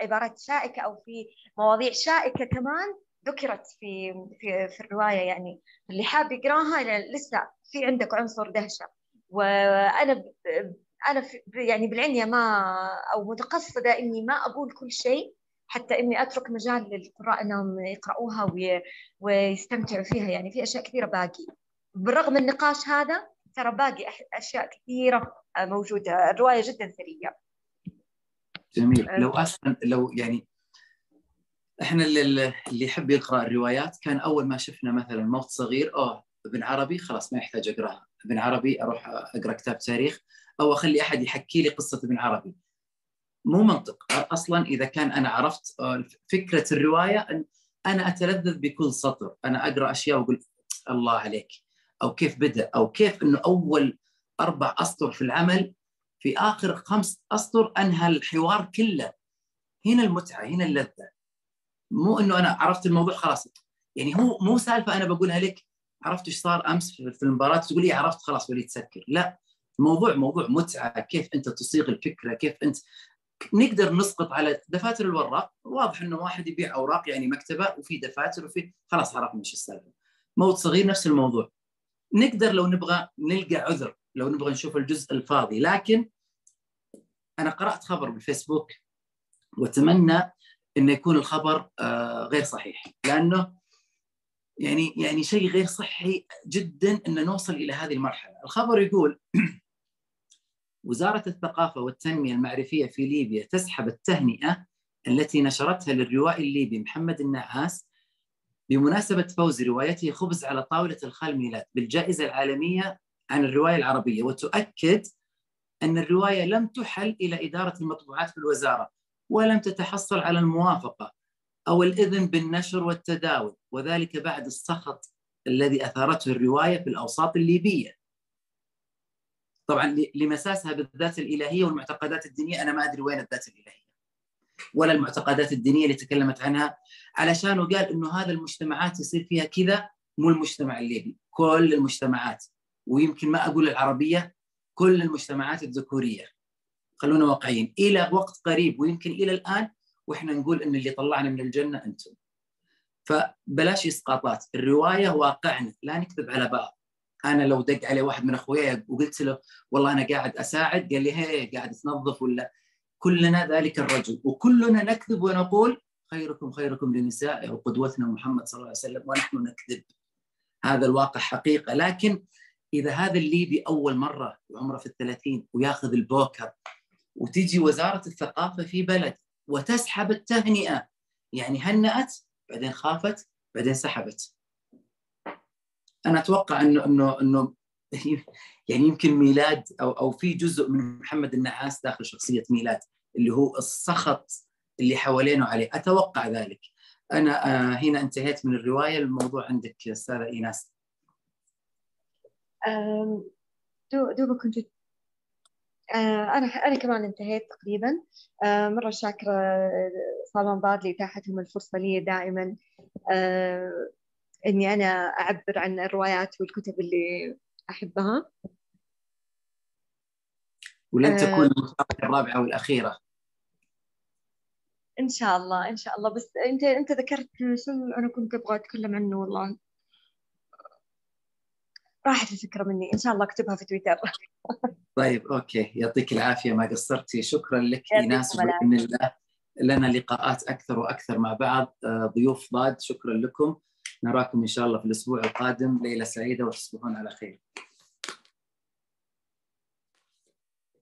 [SPEAKER 3] عبارات شائكة أو في مواضيع شائكة كمان. ذكرت في في في الرواية يعني. اللي حاب يقراها لسه في عندك عنصر دهشة. وأنا أنا يعني بالعنيه ما أو متقصدة إني ما أقول كل شيء حتى إني أترك مجال للقراء إنهم يقرأوها ويستمتعوا فيها. يعني في أشياء كثيرة باقي. بالرغم النقاش هذا ترى باقي أشياء كثيرة موجودة. الرواية جدا ثرية.
[SPEAKER 2] جميل. لو أصلا لو يعني إحنا اللي, اللي يحب يقرأ الروايات كان أول ما شفنا مثلا موت صغير أوه ابن عربي خلاص ما يحتاج اقراها ابن عربي أروح أقرأ كتاب تاريخ أو أخلي أحد يحكي لي قصة ابن عربي. مو منطق. أصلا إذا كان أنا عرفت فكرة الرواية إن أنا أتلذذ بكل سطر. أنا أقرأ أشياء وأقول الله عليك. أو كيف بدأ؟ أو كيف إنه أول أربع أسطر في العمل في آخر خمس أسطر أنهى الحوار كله. هنا المتعة هنا اللذة. مو إنه أنا عرفت الموضوع خلاص. يعني هو مو سالفة أنا بقولها لك عرفت إيش صار أمس في المباراة؟ تقول لي عرفت خلاص وليد سكر. لا الموضوع موضوع متعة كيف أنت تصيغ الفكرة كيف أنت نقدر نسقط على دفاتر الوراق واضح إنه واحد يبيع أوراق يعني مكتبة وفي دفاتر وفي خلاص عرفنا إيش السالفة. موت صغير نفس الموضوع. نقدر لو نبغى نلقى عذر لو نبغى نشوف الجزء الفاضي. لكن أنا قرأت خبر بالفيسبوك وأتمنى إنه يكون الخبر آه، غير صحيح. لأنه يعني يعني شيء غير صحي جدا ان نوصل إلى هذه المرحلة، الخبر يقول (clears throat) وزارة الثقافة والتنمية المعرفية في ليبيا تسحب التهنئة التي نشرتها للروائي الليبي محمد النعاس بمناسبة فوز روايته خبز على طاولة الخال ميلاد بالجائزة العالمية عن الرواية العربية. وتؤكد أن الرواية لم تحل إلى إدارة المطبوعات في الوزارة. ولم تتحصل على الموافقة أو الإذن بالنشر والتداول وذلك بعد السخط الذي أثارته الرواية في الأوساط الليبية. طبعا لمساسها بالذات الإلهية والمعتقدات الدينية أنا ما أدري وين الذات الإلهية ولا المعتقدات الدينية اللي تكلمت عنها علشان قال إنه هذا المجتمعات يصير فيها كذا مو المجتمع الليبي كل المجتمعات ويمكن ما أقول العربية كل المجتمعات الذكورية. خلونا واقعيين إلى وقت قريب ويمكن إلى الآن وإحنا نقول إن اللي طلعنا من الجنة أنتم. فبلاش إسقاطات الرواية واقعنا لا نكذب على بعض. أنا لو دق علي واحد من أخوياي وقلت له والله أنا قاعد أساعد قال لي هي قاعد تنظف ولا. كلنا ذلك الرجل وكلنا نكذب ونقول خيركم خيركم لنسائه وقدوتنا محمد صلى الله عليه وسلم ونحن نكذب. هذا الواقع حقيقة. لكن إذا هذا الليبي أول مرة وعمره في الثلاثين وياخذ البوكر وتجي وزارة الثقافة في بلد وتسحب التهنئة. يعني هنأت بعدين خافت بعدين سحبت. أنا أتوقع إنه إنه إنه (laughs) يعني يمكن ميلاد أو أو في جزء من محمد النعاس داخل شخصية ميلاد اللي هو السخط اللي حوالينه عليه. أتوقع ذلك. أنا آه، هنا انتهيت من الرواية. الموضوع عندك استاذه إيناس.
[SPEAKER 3] دوبك كنت آه، أنا أنا كمان انتهيت تقريبا. آه، مرة شاكرة آه، صالون باد لإتاحتهم الفرصة لي دائما. إني أنا أعبر عن الروايات والكتب اللي أحبها.
[SPEAKER 2] ولن تكون المشاركة الرابعة والأخيرة
[SPEAKER 3] إن شاء الله إن شاء الله. بس أنت أنت ذكرت شيء أنا كنت أبغى أتكلم عنه والله. راحت الفكرة مني. إن شاء الله أكتبها في تويتر. (laughs)
[SPEAKER 2] طيب أوكي. يعطيك العافية ما قصرتي. شكرا لك إيناس باذن الله لنا لقاءات أكثر وأكثر مع بعض. ضيوف ضاد شكرا لكم. نراكم إن شاء الله في الأسبوع القادم. ليله سعيدة وتصبحون على خير.